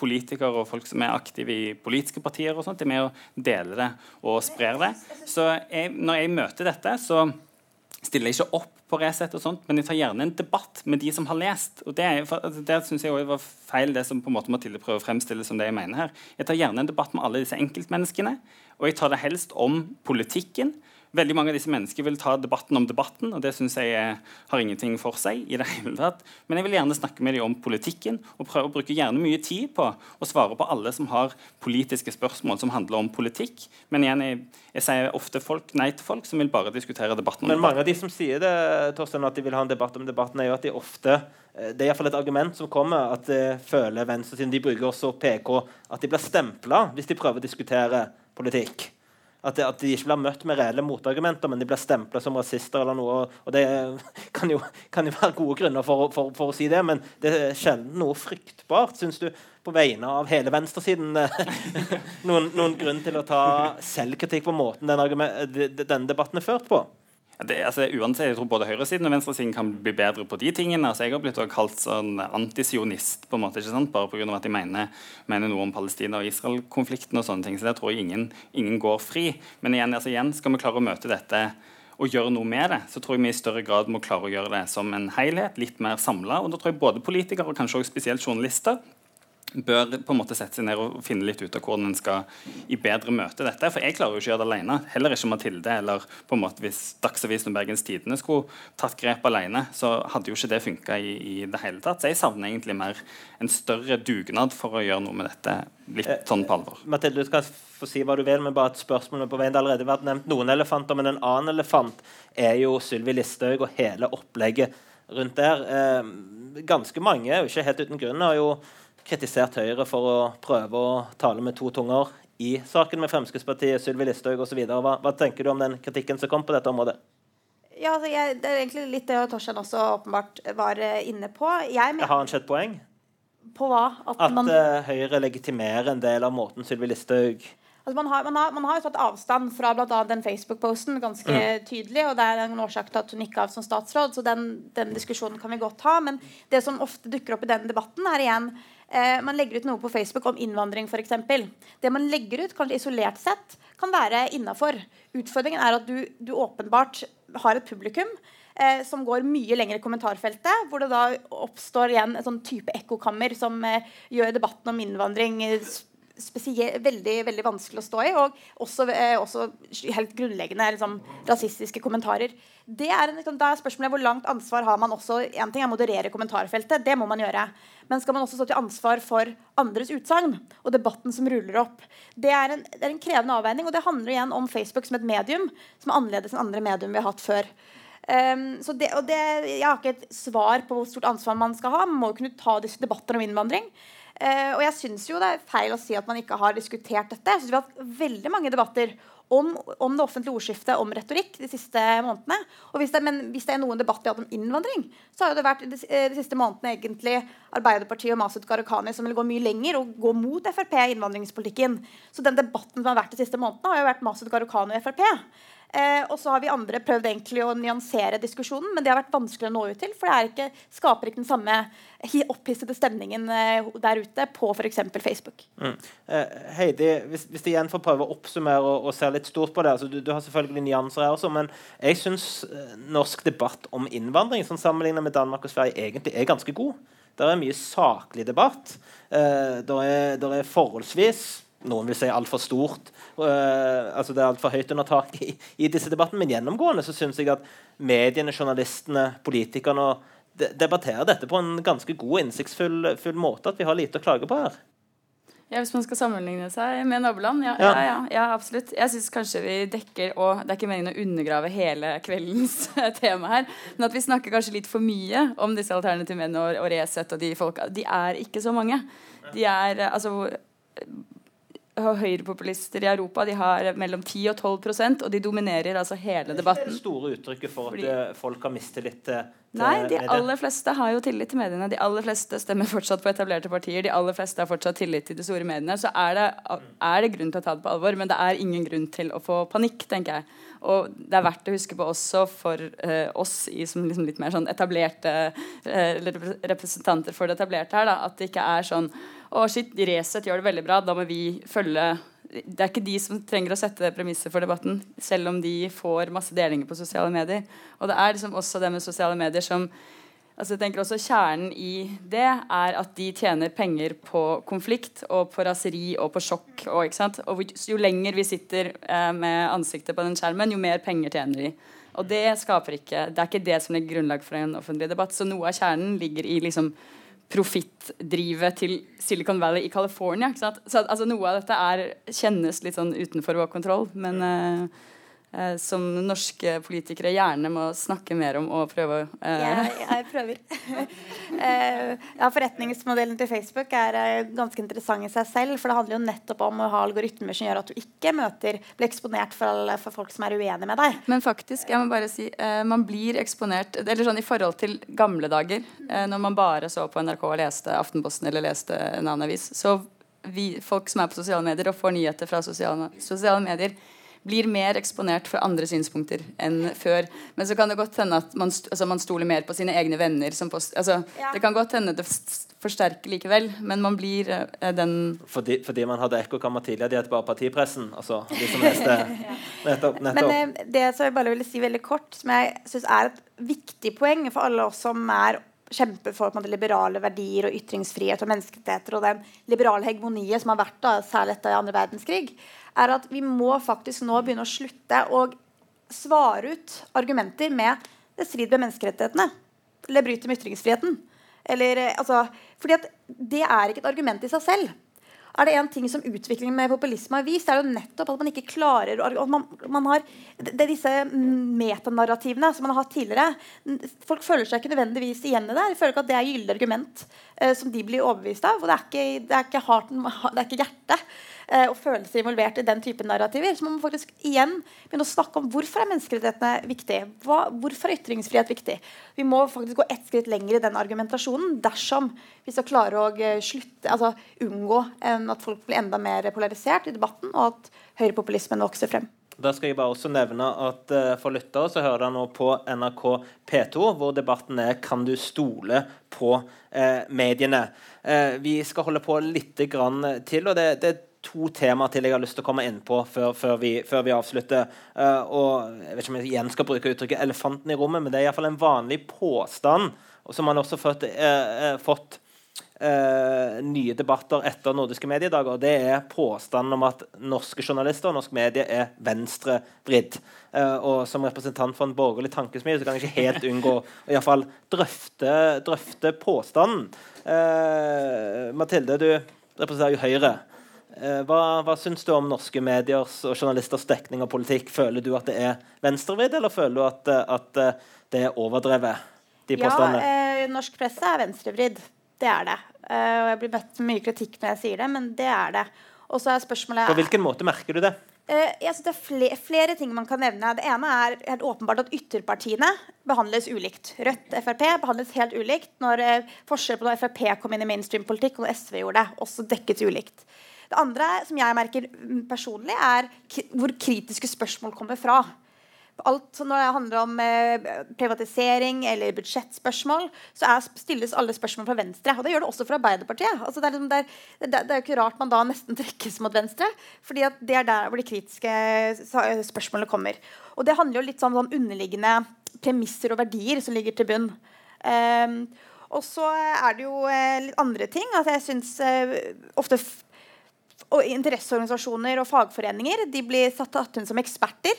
politikere og folk som er aktive i politiske partier, og sånt, er med å dele det og sprer det. Så jeg, når jeg møter dette, så stiller jeg ikke opp på Resett, og sånt, men jeg tar gjerne en debatt med de som har lest. og Det, altså, det synes jeg også var feil, det som på en måte Mathilde prøver å fremstille som det jeg mener her. Jeg tar gjerne en debatt med alle disse enkeltmenneskene, og jeg tar det helst om politikken. Veldig mange av disse menneskene vil ta debatten om debatten, og det syns jeg er, har ingenting for seg. i det hele tatt. Men jeg vil gjerne snakke med dem om politikken, og prøve å bruke gjerne mye tid på å svare på alle som har politiske spørsmål som handler om politikk. Men igjen, jeg, jeg sier ofte folk, nei til folk som vil bare diskutere debatten. om Men mange av de som sier det, Torsten, at de vil ha en debatt om debatten, er jo at de ofte eh, det er iallfall et argument som kommer, at de føler venstresiden de bruker også PK, at de blir stempla hvis de prøver å diskutere politikk. At, at, de ikke blir møtt med reelle motargumenter, men de blir stempla som rasister eller noe. og Det kan jo, kan jo være gode grunner for, for, for, å si det, men det er sjelden noe fryktbart, syns du, på vegne av hele venstresiden. noen, noen grunn til å ta selvkritikk på måten denne, denne debatten er ført på? Det, altså, uansett, jeg tror Både høyresiden og venstresiden kan bli bedre på de tingene. altså Jeg har blitt kalt sånn antisionist på en måte, ikke sant? bare pga. at jeg mener, mener, noe om Palestina- og Israel-konflikten. og sånne ting, så Der tror jeg ingen, ingen går fri. Men igjen, altså, igjen, skal vi klare å møte dette og gjøre noe med det, så tror jeg vi i større grad må klare å gjøre det som en helhet, litt mer samla. Og da tror jeg både politikere og kanskje også spesielt journalister bør på en måte sette seg ned og finne litt ut av hvordan en skal i bedre møte dette. For jeg klarer jo ikke å gjøre det alene. Heller ikke Mathilde. eller på en måte Hvis Dagsavisen og Bergens Tidende skulle tatt grep alene, så hadde jo ikke det funka i, i, det hele tatt. Så jeg savner egentlig mer en større dugnad for å gjøre noe med dette litt eh, sånn på alvor. Mathilde, du skal få si hva du vil, men bare et spørsmål på veien. Det har allerede vært nevnt noen elefanter, men en annen elefant er jo Sylvi Listhaug og hele opplegget rundt der. Eh, ganske mange, ikke helt uten grunn, har jo kritisert Høyre for å prøve å tale med to tunger i saken med Fremskrittspartiet, Sylvi Listhaug osv. Hva, hva tenker du om den kritikken som kom på dette området? Ja, altså jeg, Det er egentlig litt det Torstein også åpenbart var eh, inne på. Jeg Har han sett poeng? På hva? At, at man, uh, Høyre legitimerer en del av måten Sylvi Listhaug Altså man, har, man, har, man har jo tatt avstand fra bl.a. den Facebook-posten ganske mm. tydelig. og Det er en årsak til at hun gikk av som statsråd, så den, den, diskusjonen kan vi godt ha. Men det som ofte dukker opp i den debatten, er igjen eh, Man legger ut noe på Facebook om innvandring, f.eks. Det man legger ut, kanskje isolert sett, kan være innafor. Utfordringen er at du, du åpenbart har et publikum eh, som går mye lenger i kommentarfeltet, hvor det da oppstår igjen en sånn type ekkokammer som eh, gjør debatten om innvandring veldig, veldig vanskelig å stå i. Og også, eh, også helt grunnleggende liksom, rasistiske kommentarer. Det er, en, liksom, da er spørsmålet hvor langt ansvar har man også En ting er å moderere kommentarfeltet, det må man gjøre. Men skal man også stå til ansvar for andres utsagn og debatten som ruller opp? Det er, en, det er en krevende avveining, og det handler igjen om Facebook som et medium som er annerledes enn andre medium vi har hatt før. Um, det, det, jeg har ikke et svar på hvor stort ansvar man skal ha. Man må jo kunne ta disse debatter om innvandring. Uh, og jeg syns jo det er feil å si at man ikke har diskutert dette. Jeg synes Vi har hatt veldig mange debatter om, om, det offentlige ordskiftet, om retorikk, de siste månedene. Hvis det, men hvis det er noen debatt vi har hatt om innvandring, så har det vært de, eh, de siste månedene egentlig Arbeiderpartiet og Masud Gharahkhani som vil gå mye lenger og gå mot Frp i innvandringspolitikken. Så den debatten som har vært de siste månedene, har jo vært Masud Gharahkhani og Frp. Eh, og så har vi andre prøvd egentlig å nyansere diskusjonen, men det har vært vanskelig å nå ut til. For det ikke, skaper ikke den samme opphissede stemningen eh, der ute på f.eks. Facebook. Mm. Eh, Heidi, hvis, hvis jeg igjen får prøve å oppsummere og, og se litt stort på det altså du, du, har selvfølgelig nyanser her også, men jeg syns eh, norsk debatt om innvandring som sammenlignet med Danmark og Sverige egentlig er ganske god. Det er mye saklig debatt. Eh, det er, er forholdsvis noen vil si altfor stort. Uh, altså Det er altfor høyt under taket i, i, disse debattene. Men gjennomgående så syns jeg at mediene, journalistene, politikerne de, debatterer dette på en ganske god og innsiktsfull måte. At vi har lite å klage på her. Ja, Hvis man skal sammenligne seg med naboland? Ja, ja. ja, ja absolutt. Jeg syns kanskje vi dekker og Det er ikke meningen å undergrave hele kveldens tema her, men at vi snakker kanskje litt for mye om disse alternative menn og, og Resett og de folka. De er ikke så mange. De er altså høyrepopulister i Europa de har mellom 10 og 12% og de dominerer altså hele debatten. Det er det store uttrykket for at Fordi, eh, folk har mistillit til, Nei, de aller fleste har jo tillit til mediene. De aller fleste stemmer fortsatt på etablerte partier. De aller fleste har fortsatt tillit til de store mediene. Så er det, er det grunn til å ta det på alvor, men det er ingen grunn til å få panikk, tenker jeg. Og det er verdt å huske på også for uh, oss i, som liksom litt mer sånn etablerte uh, representanter for det etablerte her, da, at det ikke er sånn og shit, Resett gjør det veldig bra. Da må vi følge Det er ikke de som trenger å sette premisset for debatten, selv om de får masse delinger på sosiale medier. Og det er liksom også det med sosiale medier som Altså jeg tenker også Kjernen i det er at de tjener penger på konflikt og på raseri og på sjokk. Og, ikke sant? og Jo lenger vi sitter eh, med ansiktet på den skjermen, jo mer penger tjener de. Og det skaper ikke Det er ikke det som legger grunnlag for en offentlig debatt. Så noe av kjernen ligger i liksom profittdrivet til Silicon Valley i California. Så altså, noe av dette er, kjennes litt sånn utenfor vår kontroll. Men uh, som norske politikere gjerne må snakke mer om og prøve eh. jeg, jeg, prøver. eh, ja, Forretningsmodellen til Facebook er eh, ganske interessant i seg selv. For det handler jo nettopp om å ha algoritmer som gjør at du ikke møter, blir eksponert for, for folk som er uenige med deg. Men faktisk, jeg må bare si, eh, man blir eksponert Eller sånn i forhold til gamle dager, eh, når man bare så på NRK og leste Aftenposten eller leste en annen avis, så vi, folk som er på sosiale medier og får nyheter fra sosiale, sosiale medier blir mer eksponert for andre synspunkter enn før. Men så kan det godt hende at man, altså man stoler mer på sine egne venner. Post, altså, ja. Det kan godt hende det forsterker likevel, men man blir uh, den fordi, fordi, man hadde ekkokammer tidligere, de het bare partipressen? Altså de som leste nettopp, nettopp. Men uh, det som jeg bare ville si veldig kort, som jeg syns er et viktig poeng for alle oss som er kjemper for måte, liberale verdier og ytringsfrihet og menneskerettigheter og den liberale hegemoniet som har vært da, særlig etter andre verdenskrig, er at vi må faktisk nå begynne å slutte å svare ut argumenter med det strider med menneskerettighetene. Eller bryter med ytringsfriheten. Eller, eh, altså, fordi det er ikke et argument i seg selv. Er det en ting som utviklingen med populisme har vist, er jo nettopp at man ikke klarer at man, man har, Det er disse metanarrativene som man har hatt tidligere. Folk føler seg ikke nødvendigvis igjen i det. De føler ikke at det er gyldig argument eh, som de blir overbevist av. Og det er ikke, det ikke, det er ikke hjertet eh, og følelser involvert i den type narrativer. Så må man faktisk igjen begynne å snakke om hvorfor er menneskerettighetene viktig. Hva, hvorfor er ytringsfrihet viktig? Vi må faktisk gå ett skritt lenger i den argumentasjonen dersom vi skal klare å eh, slutte, altså unngå at folk blir enda mer polarisert i debatten, og at høyrepopulismen vokser frem. Da skal jeg bare også nevne at uh, For lyttere så hører dere nå på NRK P2, hvor debatten er 'Kan du stole på eh, mediene?' Eh, vi skal holde på litt grann til. og det, det, to temaer til jeg har lyst til å komme inn på før, før, vi, før vi, avslutter. Uh, og Jeg vet ikke om jeg igjen skal bruke uttrykket 'elefanten i rommet', men det er iallfall en vanlig påstand, som man også har fått, uh, fått uh, nye debatter etter nordiske mediedager. Det er påstanden om at norske journalister og norsk medie er venstrevridd. og som representant for en borgerlig tankesmie så kan jeg ikke helt unngå å i hvert fall drøfte, drøfte påstanden. Mathilde, du representerer jo Høyre. Eh, hva, hva syns du om norske mediers og journalisters dekning av politikk? Føler du at det er venstrevridd, eller føler du at, eh, at eh, det er overdrevet? de påstandene? Ja, eh, norsk presse er venstrevridd. Det er det. Eh, og jeg blir møtt med mye kritikk når jeg sier det, men det er det. Og så er spørsmålet På hvilken måte merker du det? Eh, jeg synes det er flere, flere, ting man kan nevne. Det ene er helt åpenbart at ytterpartiene behandles ulikt. Rødt Frp behandles helt ulikt når eh, forskjell på når Frp kom inn i mainstream-politikk og SV gjorde det. Også dekkes ulikt. Det andre som jeg merker personlig, er hvor kritiske spørsmål kommer fra. Alt Når det handler om eh, privatisering eller budsjettspørsmål, så er, stilles alle spørsmål fra Venstre. Og det gjør det også fra Arbeiderpartiet. Altså det, er liksom, det, er, det, er, ikke rart man da nesten trekkes mot Venstre. fordi det er der hvor de kritiske spørsmålene kommer. Og det handler jo litt sånn om underliggende premisser og verdier som ligger til bunn. Um, og så er det jo eh, litt andre ting. Altså jeg syns uh, ofte og interesseorganisasjoner og fagforeninger de blir satt tatt inn som eksperter.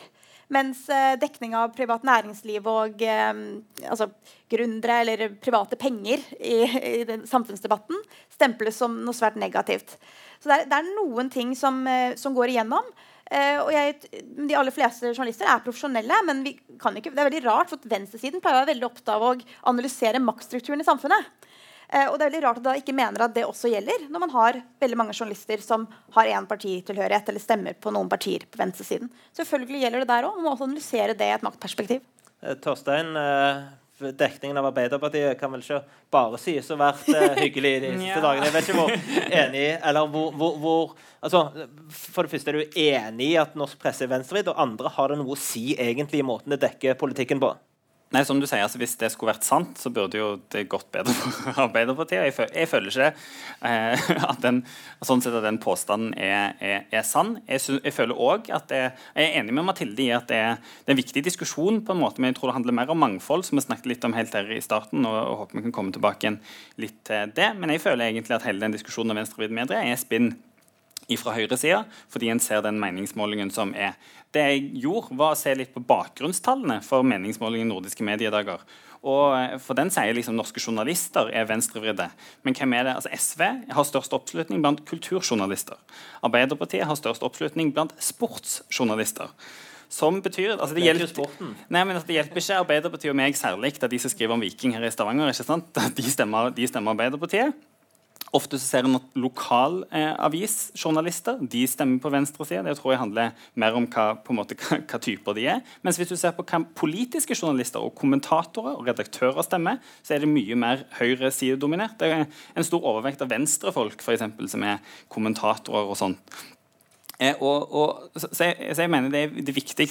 Mens eh, dekning av privat næringsliv og eh, altså, gründere eller private penger i, i samfunnsdebatten stemples som noe svært negativt. Så det er, det er noen ting som, eh, som går igjennom. Eh, og jeg, de aller fleste journalister er profesjonelle, men ikke, det er veldig rart, for venstresiden pleier å være veldig opptatt av å analysere maktstrukturen i samfunnet. Eh, og det er veldig rart at da ikke mener at det også gjelder, når man har veldig mange journalister som har én partitilhørighet eller stemmer på noen partier på venstresiden. Selvfølgelig gjelder det der òg. Man må også analysere det i et maktperspektiv. Eh, Torstein, eh, dekningen av Arbeiderpartiet kan vel ikke bare sies å ha vært hyggelig de siste ja. dagene. Jeg vet ikke hvor enig eller hvor, hvor, hvor, altså, For det første er du enig i at norsk presse er venstrevridd, og andre har det noe å si egentlig i måten det dekker politikken på? Nei, som du sier, altså Hvis det skulle vært sant, så burde jo det gått bedre for Arbeiderpartiet. Jeg, jeg føler ikke eh, at, den, sånn at den påstanden er, er, er sann. Jeg, jeg føler også at det, jeg er enig med Mathilde i at det er, det er, en viktig diskusjon, på en måte, men jeg tror det handler mer om mangfold, som vi snakket litt om helt her i starten. og, og håper vi kan komme tilbake litt til det. Men jeg føler egentlig at hele den diskusjonen om venstrevidd medie er spinn fra høyresida, fordi en ser den meningsmålingen som er. Det jeg gjorde, var å se litt på bakgrunnstallene for meningsmålingen nordiske mediedager. Og eh, for Den sier liksom norske journalister er venstrevridde. Men hvem er det? Altså SV har størst oppslutning blant kulturjournalister. Arbeiderpartiet har størst oppslutning blant sportsjournalister. Som betyr altså det, hjelper, nei, men altså det hjelper ikke Arbeiderpartiet og meg særlig da de som skriver om Viking her i Stavanger, ikke sant? De stemmer, de stemmer Arbeiderpartiet. Ofte så ser en at lokalavisjournalister eh, de stemmer på venstresida. Det tror jeg handler mer om hva, måte, hva, hva, typer de er. Mens hvis du ser på hva politiske journalister og kommentatorer og redaktører stemmer, så er det mye mer høyresidedominert. Det er en stor overvekt av venstrefolk for eksempel, som er kommentatorer og sånt. Eh, og, og, så, så, jeg, så, jeg, mener det er, det er viktig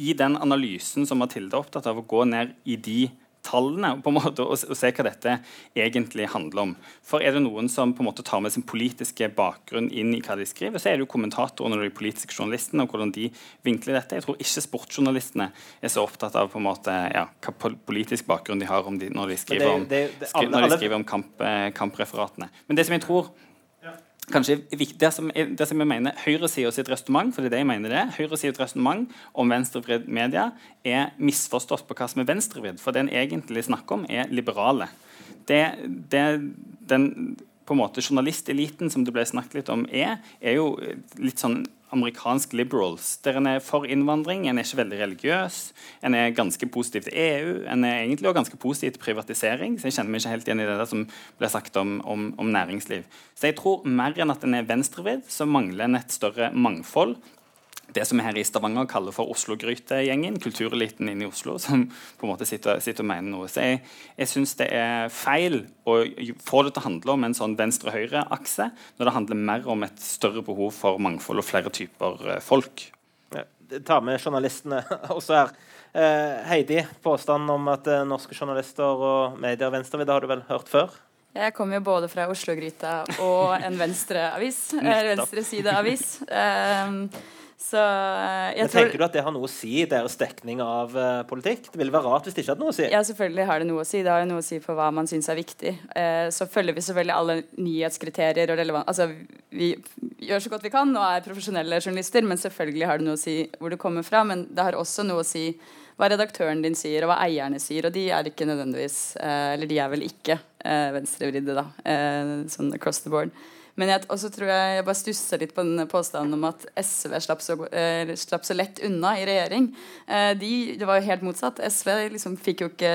i den analysen som Mathilde er opptatt av, å gå ned i de tallene på en måte, og, og, se hva dette egentlig handler om. For Er det noen som på en måte tar med sin politiske bakgrunn inn i hva de skriver, så er det jo kommentatorene og de politiske journalistene og hvordan de vinkler dette. Jeg tror ikke sportsjournalistene er så opptatt av på en måte, ja, hva politisk bakgrunn de har de, når de skriver om, det, det, alle, når de skriver om kamp, kampreferatene. Men det som jeg tror kanskje det som, det som jeg mener høyresida sitt resonnement for det er det jeg mener det, høyresida resonnement om venstrevridd media er misforstått på hva som er venstrevridd. For det en egentlig snakker om, er liberale. Det, det den på en måte journalisteliten som det ble snakket litt om, er, er jo litt sånn amerikansk liberals. Der en er for innvandring, en er ikke veldig religiøs, en er ganske positiv til EU, en er egentlig også ganske positiv til privatisering. Så jeg kjenner meg ikke helt igjen i det som ble sagt om, om, om næringsliv. Så jeg tror mer enn at en er venstrevidd, så mangler en et større mangfold det som vi her i Stavanger kaller for Oslo-grytegjengen, kultureliten inne i Oslo, som på en måte sitter, sitter og mener noe. Så Jeg, jeg syns det er feil å få det til å handle om en sånn venstre-høyre-akse, når det handler mer om et større behov for mangfold og flere typer eh, folk. Ja, ta med journalistene også her. Eh, Heidi, påstanden om at eh, norske journalister og medier venstrevidde har du vel hørt før? Jeg kommer jo både fra Oslo-gryta og en venstreavis. Venstresideavis. Um, så eh, jeg Men tror... Tenker du at det har noe å si i deres dekning av uh, politikk? Det ville være rart hvis det ikke hadde noe å si. Ja, selvfølgelig har det noe å si. Det har jo noe å si for hva man syns er viktig. Uh, så følger vi selvfølgelig alle nyhetskriterier og relevant Altså, vi gjør så godt vi kan og er profesjonelle journalister, men selvfølgelig har det noe å si hvor du kommer fra. Men det har også noe å si hva redaktøren din sier, og hva eierne sier. Og de er ikke nødvendigvis uh, Eller de er vel ikke venstrevridde, da, sånn across the board. Men jeg, også tror jeg jeg bare stusser litt på den påstanden om at SV slapp så, eh, slapp så lett unna i regjering. Eh, de, det var jo helt motsatt. SV liksom fikk jo ikke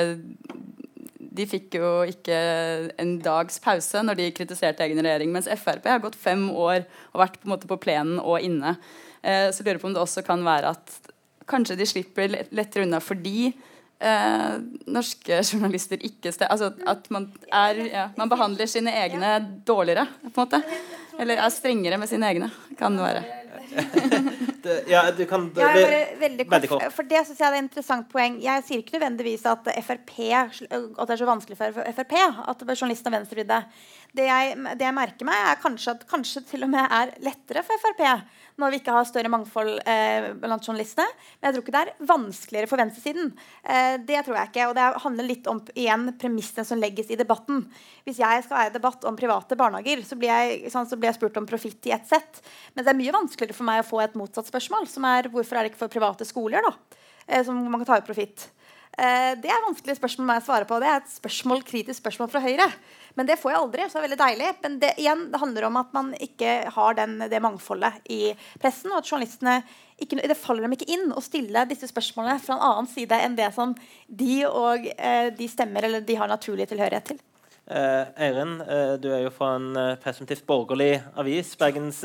de fikk jo ikke en dags pause når de kritiserte egen regjering. Mens Frp har gått fem år og vært på, en måte på plenen og inne. Eh, så jeg lurer på om det også kan være at kanskje de slipper lettere unna fordi eh, norske journalister ikke altså At man, er, ja, man behandler sine egne dårligere, på en måte. Eller er strengere med sine egne, kan det være. det, ja, du kan det, ja, veldig, veldig kort. For det syns jeg er et interessant poeng. Jeg sier ikke nødvendigvis at FRP At det er så vanskelig for Frp at journalistene blir venstrevridde. Det jeg, det jeg merker meg, er kanskje at kanskje til og med er lettere for Frp når vi ikke har større mangfold eh, blant journalistene. Men jeg tror ikke det er vanskeligere for venstresiden. Eh, det tror jeg ikke. Og det handler litt om igjen premissene som legges i debatten. Hvis jeg skal være debatt om private barnehager, så blir jeg, sånn, så blir jeg spurt om profitt i ett sett. Men det er mye vanskeligere for meg å få et motsatt spørsmål, som er hvorfor er det ikke for private skoler da, eh, som man kan ta ut profitt. Eh, det er vanskelig spørsmål å svare på. Det er et spørsmål, kritisk spørsmål fra Høyre. Men det får jeg aldri, så det er veldig deilig. Men det, igjen, det handler om at man ikke har den, det mangfoldet i pressen, og at journalistene ikke, det faller dem ikke inn å stille disse spørsmålene fra en annen side enn det som de og eh, de stemmer eller de har naturlig tilhørighet til. Eh, Eirin, eh, du er jo fra en eh, presumptivt borgerlig avis. Bergens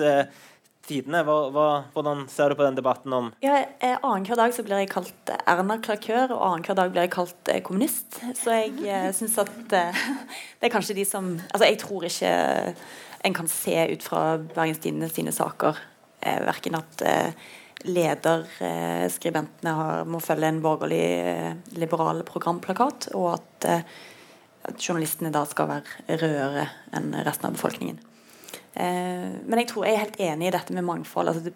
Tidene. Hva, hva, hvordan ser du på den debatten om ja, eh, Annenhver dag så blir jeg kalt Erna Klakør, og annenhver dag blir jeg kalt eh, kommunist. Så jeg eh, syns at eh, det er kanskje de som Altså, jeg tror ikke en kan se ut fra Bergens Tidende sine saker eh, verken at eh, lederskribentene har, må følge en borgerlig eh, liberal programplakat, og at, eh, at journalistene da skal være rødere enn resten av befolkningen. Eh, men jeg tror jeg er helt enig i dette med mangfold. altså det,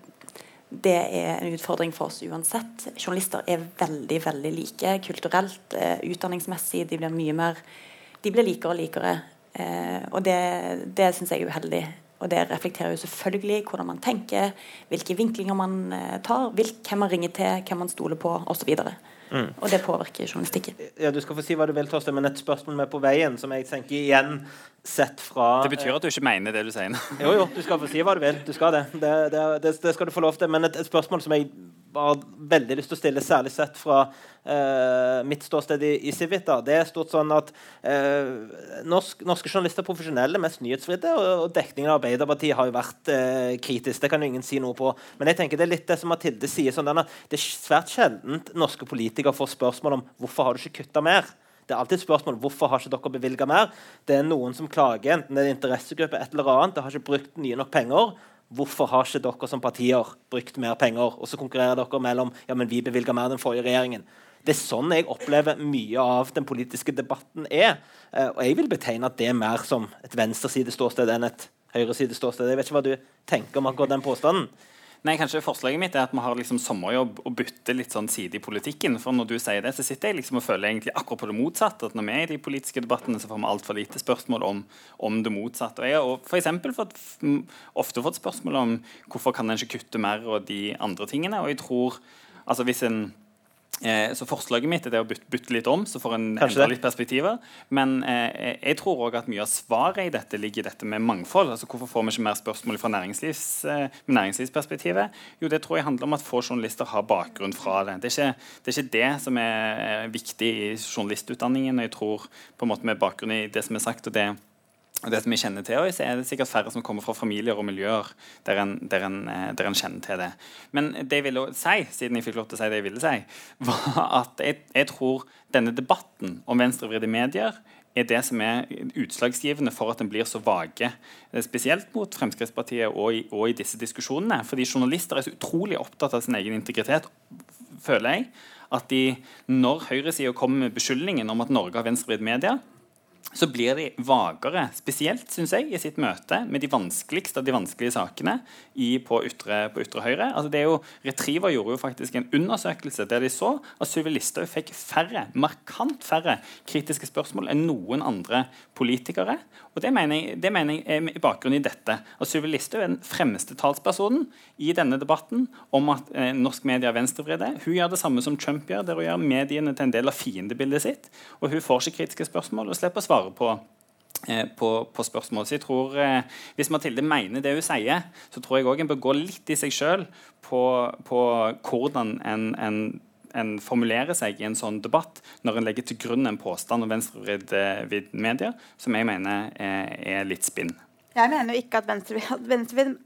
det er en utfordring for oss uansett. Journalister er veldig veldig like kulturelt, eh, utdanningsmessig. De blir mye mer de blir likere og likere. Eh, og det, det syns jeg er uheldig. Og det reflekterer jo selvfølgelig hvordan man tenker, hvilke vinklinger man tar, hvem man ringer til, hvem man stoler på osv. Mm. Og det påvirker journalistikken. Ja, Du skal få si hva du vil, Torstein, men et spørsmål med på veien som jeg tenker igjen sett fra Det betyr at du ikke mener det du sier nå? jo, jo, du skal få si hva du vil. Du skal det. Det, det, det, skal du få lov til. Men et, et spørsmål som jeg har veldig lyst til å stille, særlig sett fra eh, mitt ståsted i, i Civita, det er stort sånn at eh, norsk, norske journalister er profesjonelle, mest nyhetsfridde, og, og, dekningen av Arbeiderpartiet har jo vært eh, kritisk. Det kan jo ingen si noe på. Men jeg tenker det er litt det som Mathilde sier. Sånn, denne, det er svært sjeldent norske politikere får spørsmål om hvorfor har du ikke kutta mer. Det er alltid et spørsmål hvorfor har ikke dere bevilga mer. Det er noen som klager, enten det er en interessegruppe et eller annet, det har ikke brukt nye nok penger. Hvorfor har ikke dere som partier brukt mer penger? Og så konkurrerer dere mellom ja, men vi bevilga mer den forrige regjeringen. Det er sånn jeg opplever mye av den politiske debatten er. Eh, og jeg vil betegne at det er mer som et venstresideståsted enn et høyresideståsted. Jeg vet ikke hva du tenker om akkurat den påstanden? Nei, kanskje Forslaget mitt er at vi har liksom sommerjobb og bytter litt sånn side i politikken. For når du sier det, så sitter jeg liksom og føler egentlig akkurat på det motsatte. At når vi er i de politiske debattene, så får vi altfor lite spørsmål om, om, det motsatte. Og jeg har for fått, ofte fått spørsmål om hvorfor kan en ikke kutte mer og de andre tingene. Og jeg tror, altså hvis en Eh, så Forslaget mitt er det å bytte, bytte, litt om, så får en endre litt perspektiver. Men eh, jeg tror òg at mye av svaret i dette ligger i dette med mangfold. altså Hvorfor får vi ikke mer spørsmål fra næringslivs, eh, næringslivsperspektivet? Jo, det tror jeg handler om at få journalister har bakgrunn fra det. Det er ikke det, er ikke det som er viktig i journalistutdanningen. og jeg tror på en måte med bakgrunn i det som er sagt, og det det som vi kjenner til, så er det sikkert færre som kommer fra familier og miljøer der en, der en, eh, der en kjenner til det. Men det jeg ville si, siden jeg fikk lov til å si det jeg ville si, var at jeg, jeg tror denne debatten om venstrevridde medier er det som er utslagsgivende for at en blir så vage. Eh, spesielt mot Fremskrittspartiet og i, og i disse diskusjonene. Fordi journalister er så utrolig opptatt av sin egen integritet, føler jeg. At de, når høyresida kommer med beskyldningen om at Norge har venstrevridd media, så blir de vagere, spesielt synes jeg, i sitt møte med de vanskeligste av de vanskelige sakene i, på, ytre, på, ytre, høyre. Altså det er jo, Retriever gjorde jo faktisk en undersøkelse der de så at Sylvi Listhaug fikk færre, markant færre kritiske spørsmål enn noen andre politikere. Og Det mener jeg, det mener jeg er bakgrunnen i dette. At Sylvi Listhaug er den fremste talspersonen i denne debatten om at eh, norsk media er venstrevridde. Hun gjør det samme som Trump gjør, der hun gjør mediene til en del av fiendebildet sitt. Og hun får ikke kritiske spørsmål og slipper å svare på eh, på, på, spørsmål. Så jeg tror, eh, Hvis Mathilde mener det hun sier, så tror jeg òg en bør gå litt i seg sjøl på, på, hvordan en, en en formulerer seg i en sånn debatt når en legger til grunn en påstand om venstrevridd medier, som jeg mener er, er litt spinn. Jeg mener jo ikke at venstrevridd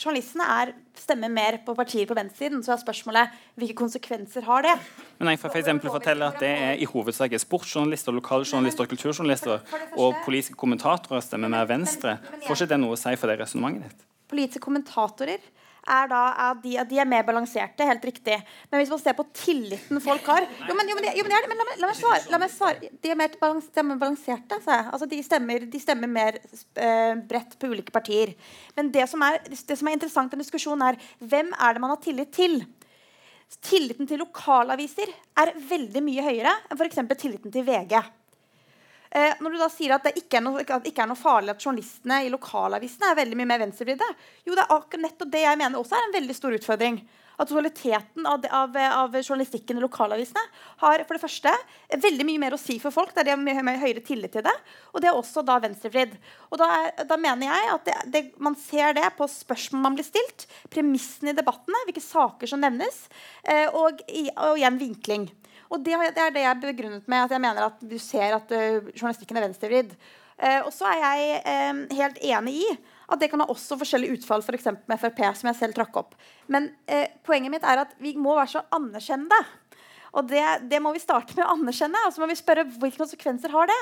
Journalistene er, stemmer mer på partier på venstresiden. Så er spørsmålet hvilke konsekvenser har det? Men jeg får for eksempel fortelle at det er i hovedsak sportsjournalister, lokaljournalister, kulturjournalister og politiske kommentatorer stemmer mer venstre. Får ikke det noe å si for det resonnementet ditt? Politiske kommentatorer er da at de, at de, er mer balanserte. Helt riktig. Men hvis man ser på tilliten folk har Jo, men, jo, men, jo, men, jo, men la, meg, la, meg svare, la, meg svare, De er mer, balans, de er balanserte, sa jeg. Altså, de, stemmer, de stemmer mer uh, bredt på ulike partier. Men det som, er, det som er interessant i diskusjonen, er hvem er det man har tillit til? Tilliten til lokalaviser er veldig mye høyere enn f.eks. tilliten til VG. Eh, når du da sier at det ikke er, noe, ikke er noe farlig at journalistene i lokalavisene er veldig mye mer venstrevridde, jo, det er akkurat nettopp det jeg mener også er en veldig stor utfordring. At totaliteten av, av, av, journalistikken i lokalavisene har for det første veldig mye mer å si for folk. der de har mye, mye høyere tillit til det. Og det er også da venstrevridd. Og da, da, mener jeg at det, det, man ser det på spørsmål man blir stilt, premissene i debattene, hvilke saker som nevnes, eh, og, og igjen vinkling. Og det, det, er det jeg begrunnet med at jeg mener at du ser at uh, journalistikken er venstrevridd. Uh, og så er jeg um, helt enig i at det kan ha også forskjellige utfall, f.eks. For med Frp, som jeg selv trakk opp. Men poenget mitt er at vi må være så anerkjennende Og det, det, må vi starte med å anerkjenne. Og så må vi spørre hvilke konsekvenser har det.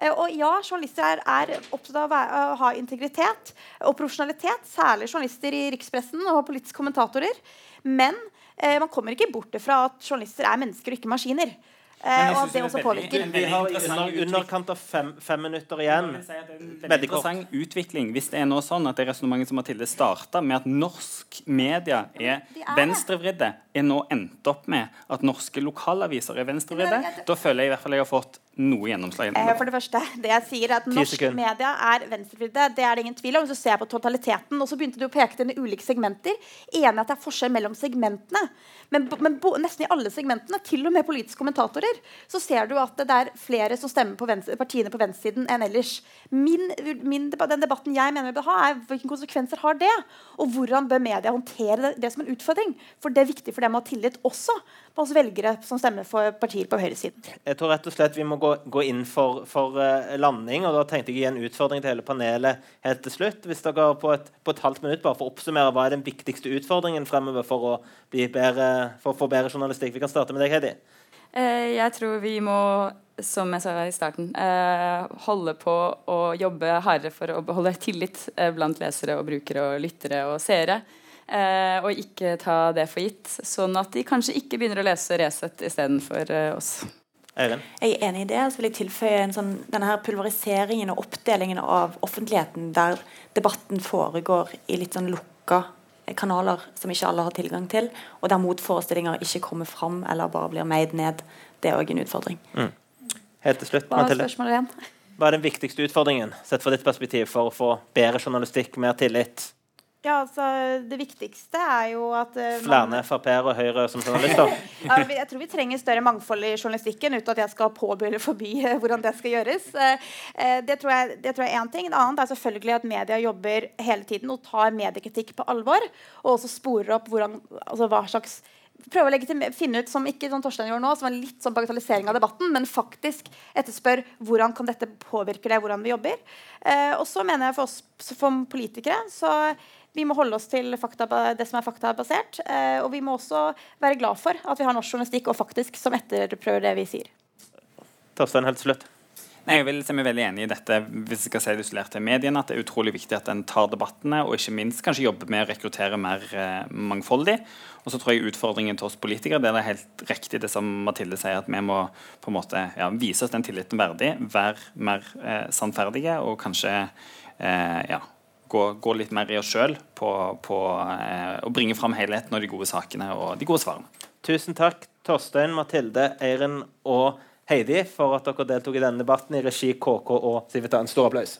Eh, og ja, journalister er, er opptatt av å, ha integritet og profesjonalitet. Særlig journalister i rikspressen og politiske kommentatorer. Men eh, man kommer ikke bort fra at journalister er mennesker og ikke maskiner. Eh, og at det også påvirker. Vi har under, underkant av fem, fem, minutter igjen. Veldig interessant utvikling hvis det er nå sånn at det resonnementet som Mathilde starta med at norsk media er, er venstrevridde, er nå endt opp med at norske lokalaviser er venstrevridde. Da føler jeg i hvert fall jeg har fått noe gjennomslag. Eh, for det første, det jeg sier er at Norsk media er venstrevridde. Det er det ingen tvil om. Så ser jeg på totaliteten. Og så begynte du å peke til ulike segmenter. Enig at det er forskjell mellom segmentene. Men, men bo, nesten i alle segmentene, til og med politiske kommentatorer, så ser du at det er flere som stemmer på venstre, partiene på venstresiden enn ellers. Min, min, den debatten jeg mener vi bør ha, er hvilke konsekvenser har det? Og hvordan bør media håndtere det, det som en utfordring? For det er viktig for dem å ha tillit også på oss velgere som stemmer for partier på høyresiden. Jeg tror rett og slett vi må gå, gå inn for, for uh, landing. og Da tenkte jeg å gi en utfordring til hele panelet helt til slutt. Hvis dere på et, på et halvt minutt bare for å oppsummere, Hva er den viktigste utfordringen fremover for å, bedre, for å få bedre journalistikk? Vi kan starte med deg, Heidi. Uh, jeg tror vi må som jeg sa i starten, eh, holde på å jobbe hardere for å beholde tillit eh, blant lesere og brukere og lyttere og seere. Eh, og ikke ta det for gitt. Sånn at de kanskje ikke begynner å lese Resett istedenfor eh, oss. Eiren? Jeg er enig i det. Så vil jeg tilføye en sånn, denne her pulveriseringen og oppdelingen av offentligheten, der debatten foregår i litt sånn lukka kanaler som ikke alle har tilgang til, og der motforestillinger ikke kommer fram eller bare blir meid ned. Det er òg en utfordring. Mm. Helt til slutt, Hva er Hva er den viktigste utfordringen sett fra ditt perspektiv for å få bedre journalistikk, mer tillit? Ja, altså, Det viktigste er jo at uh, Flere Frp-er og Høyre som journalister? ja, jeg tror vi trenger større mangfold i journalistikken, uten at jeg skal påbegynne forbi uh, hvordan det skal gjøres. Uh, det, tror jeg, det tror jeg er én ting. Det annet er selvfølgelig at media jobber hele tiden og tar mediekritikk på alvor. Og også sporer opp hvordan, altså, hva slags prøve å legge til, finne ut, som ikke sånn Torstein gjorde nå, som var litt sånn bagatellisering av debatten, men faktisk etterspør hvordan kan dette påvirke det, hvordan vi jobber. Eh, og så mener jeg for oss som politikere så vi må holde oss til fakta, det som er faktabasert. Eh, og vi må også være glad for at vi har norsk journalistikk og faktisk som etterprøver det vi sier. Torstein, helt slutt. Nei, jeg vil si meg veldig enig i dette hvis jeg skal si det isolert til mediene, at det er utrolig viktig at en tar debattene, og ikke minst kanskje jobber med å rekruttere mer eh, mangfoldig. Og så tror jeg utfordringen til oss politikere det er helt riktig det som Mathilde sier, at vi må på en måte ja, vise oss den tilliten verdig, være mer eh, sannferdige og kanskje eh, ja, gå, gå, litt mer i oss sjøl på, på eh, å bringe fram helheten og de gode sakene og de gode svarene. Tusen takk, Torstein, Mathilde, Eiren og Heidi, for at dere deltok i denne debatten i regi KK og Sivita. En stor applaus.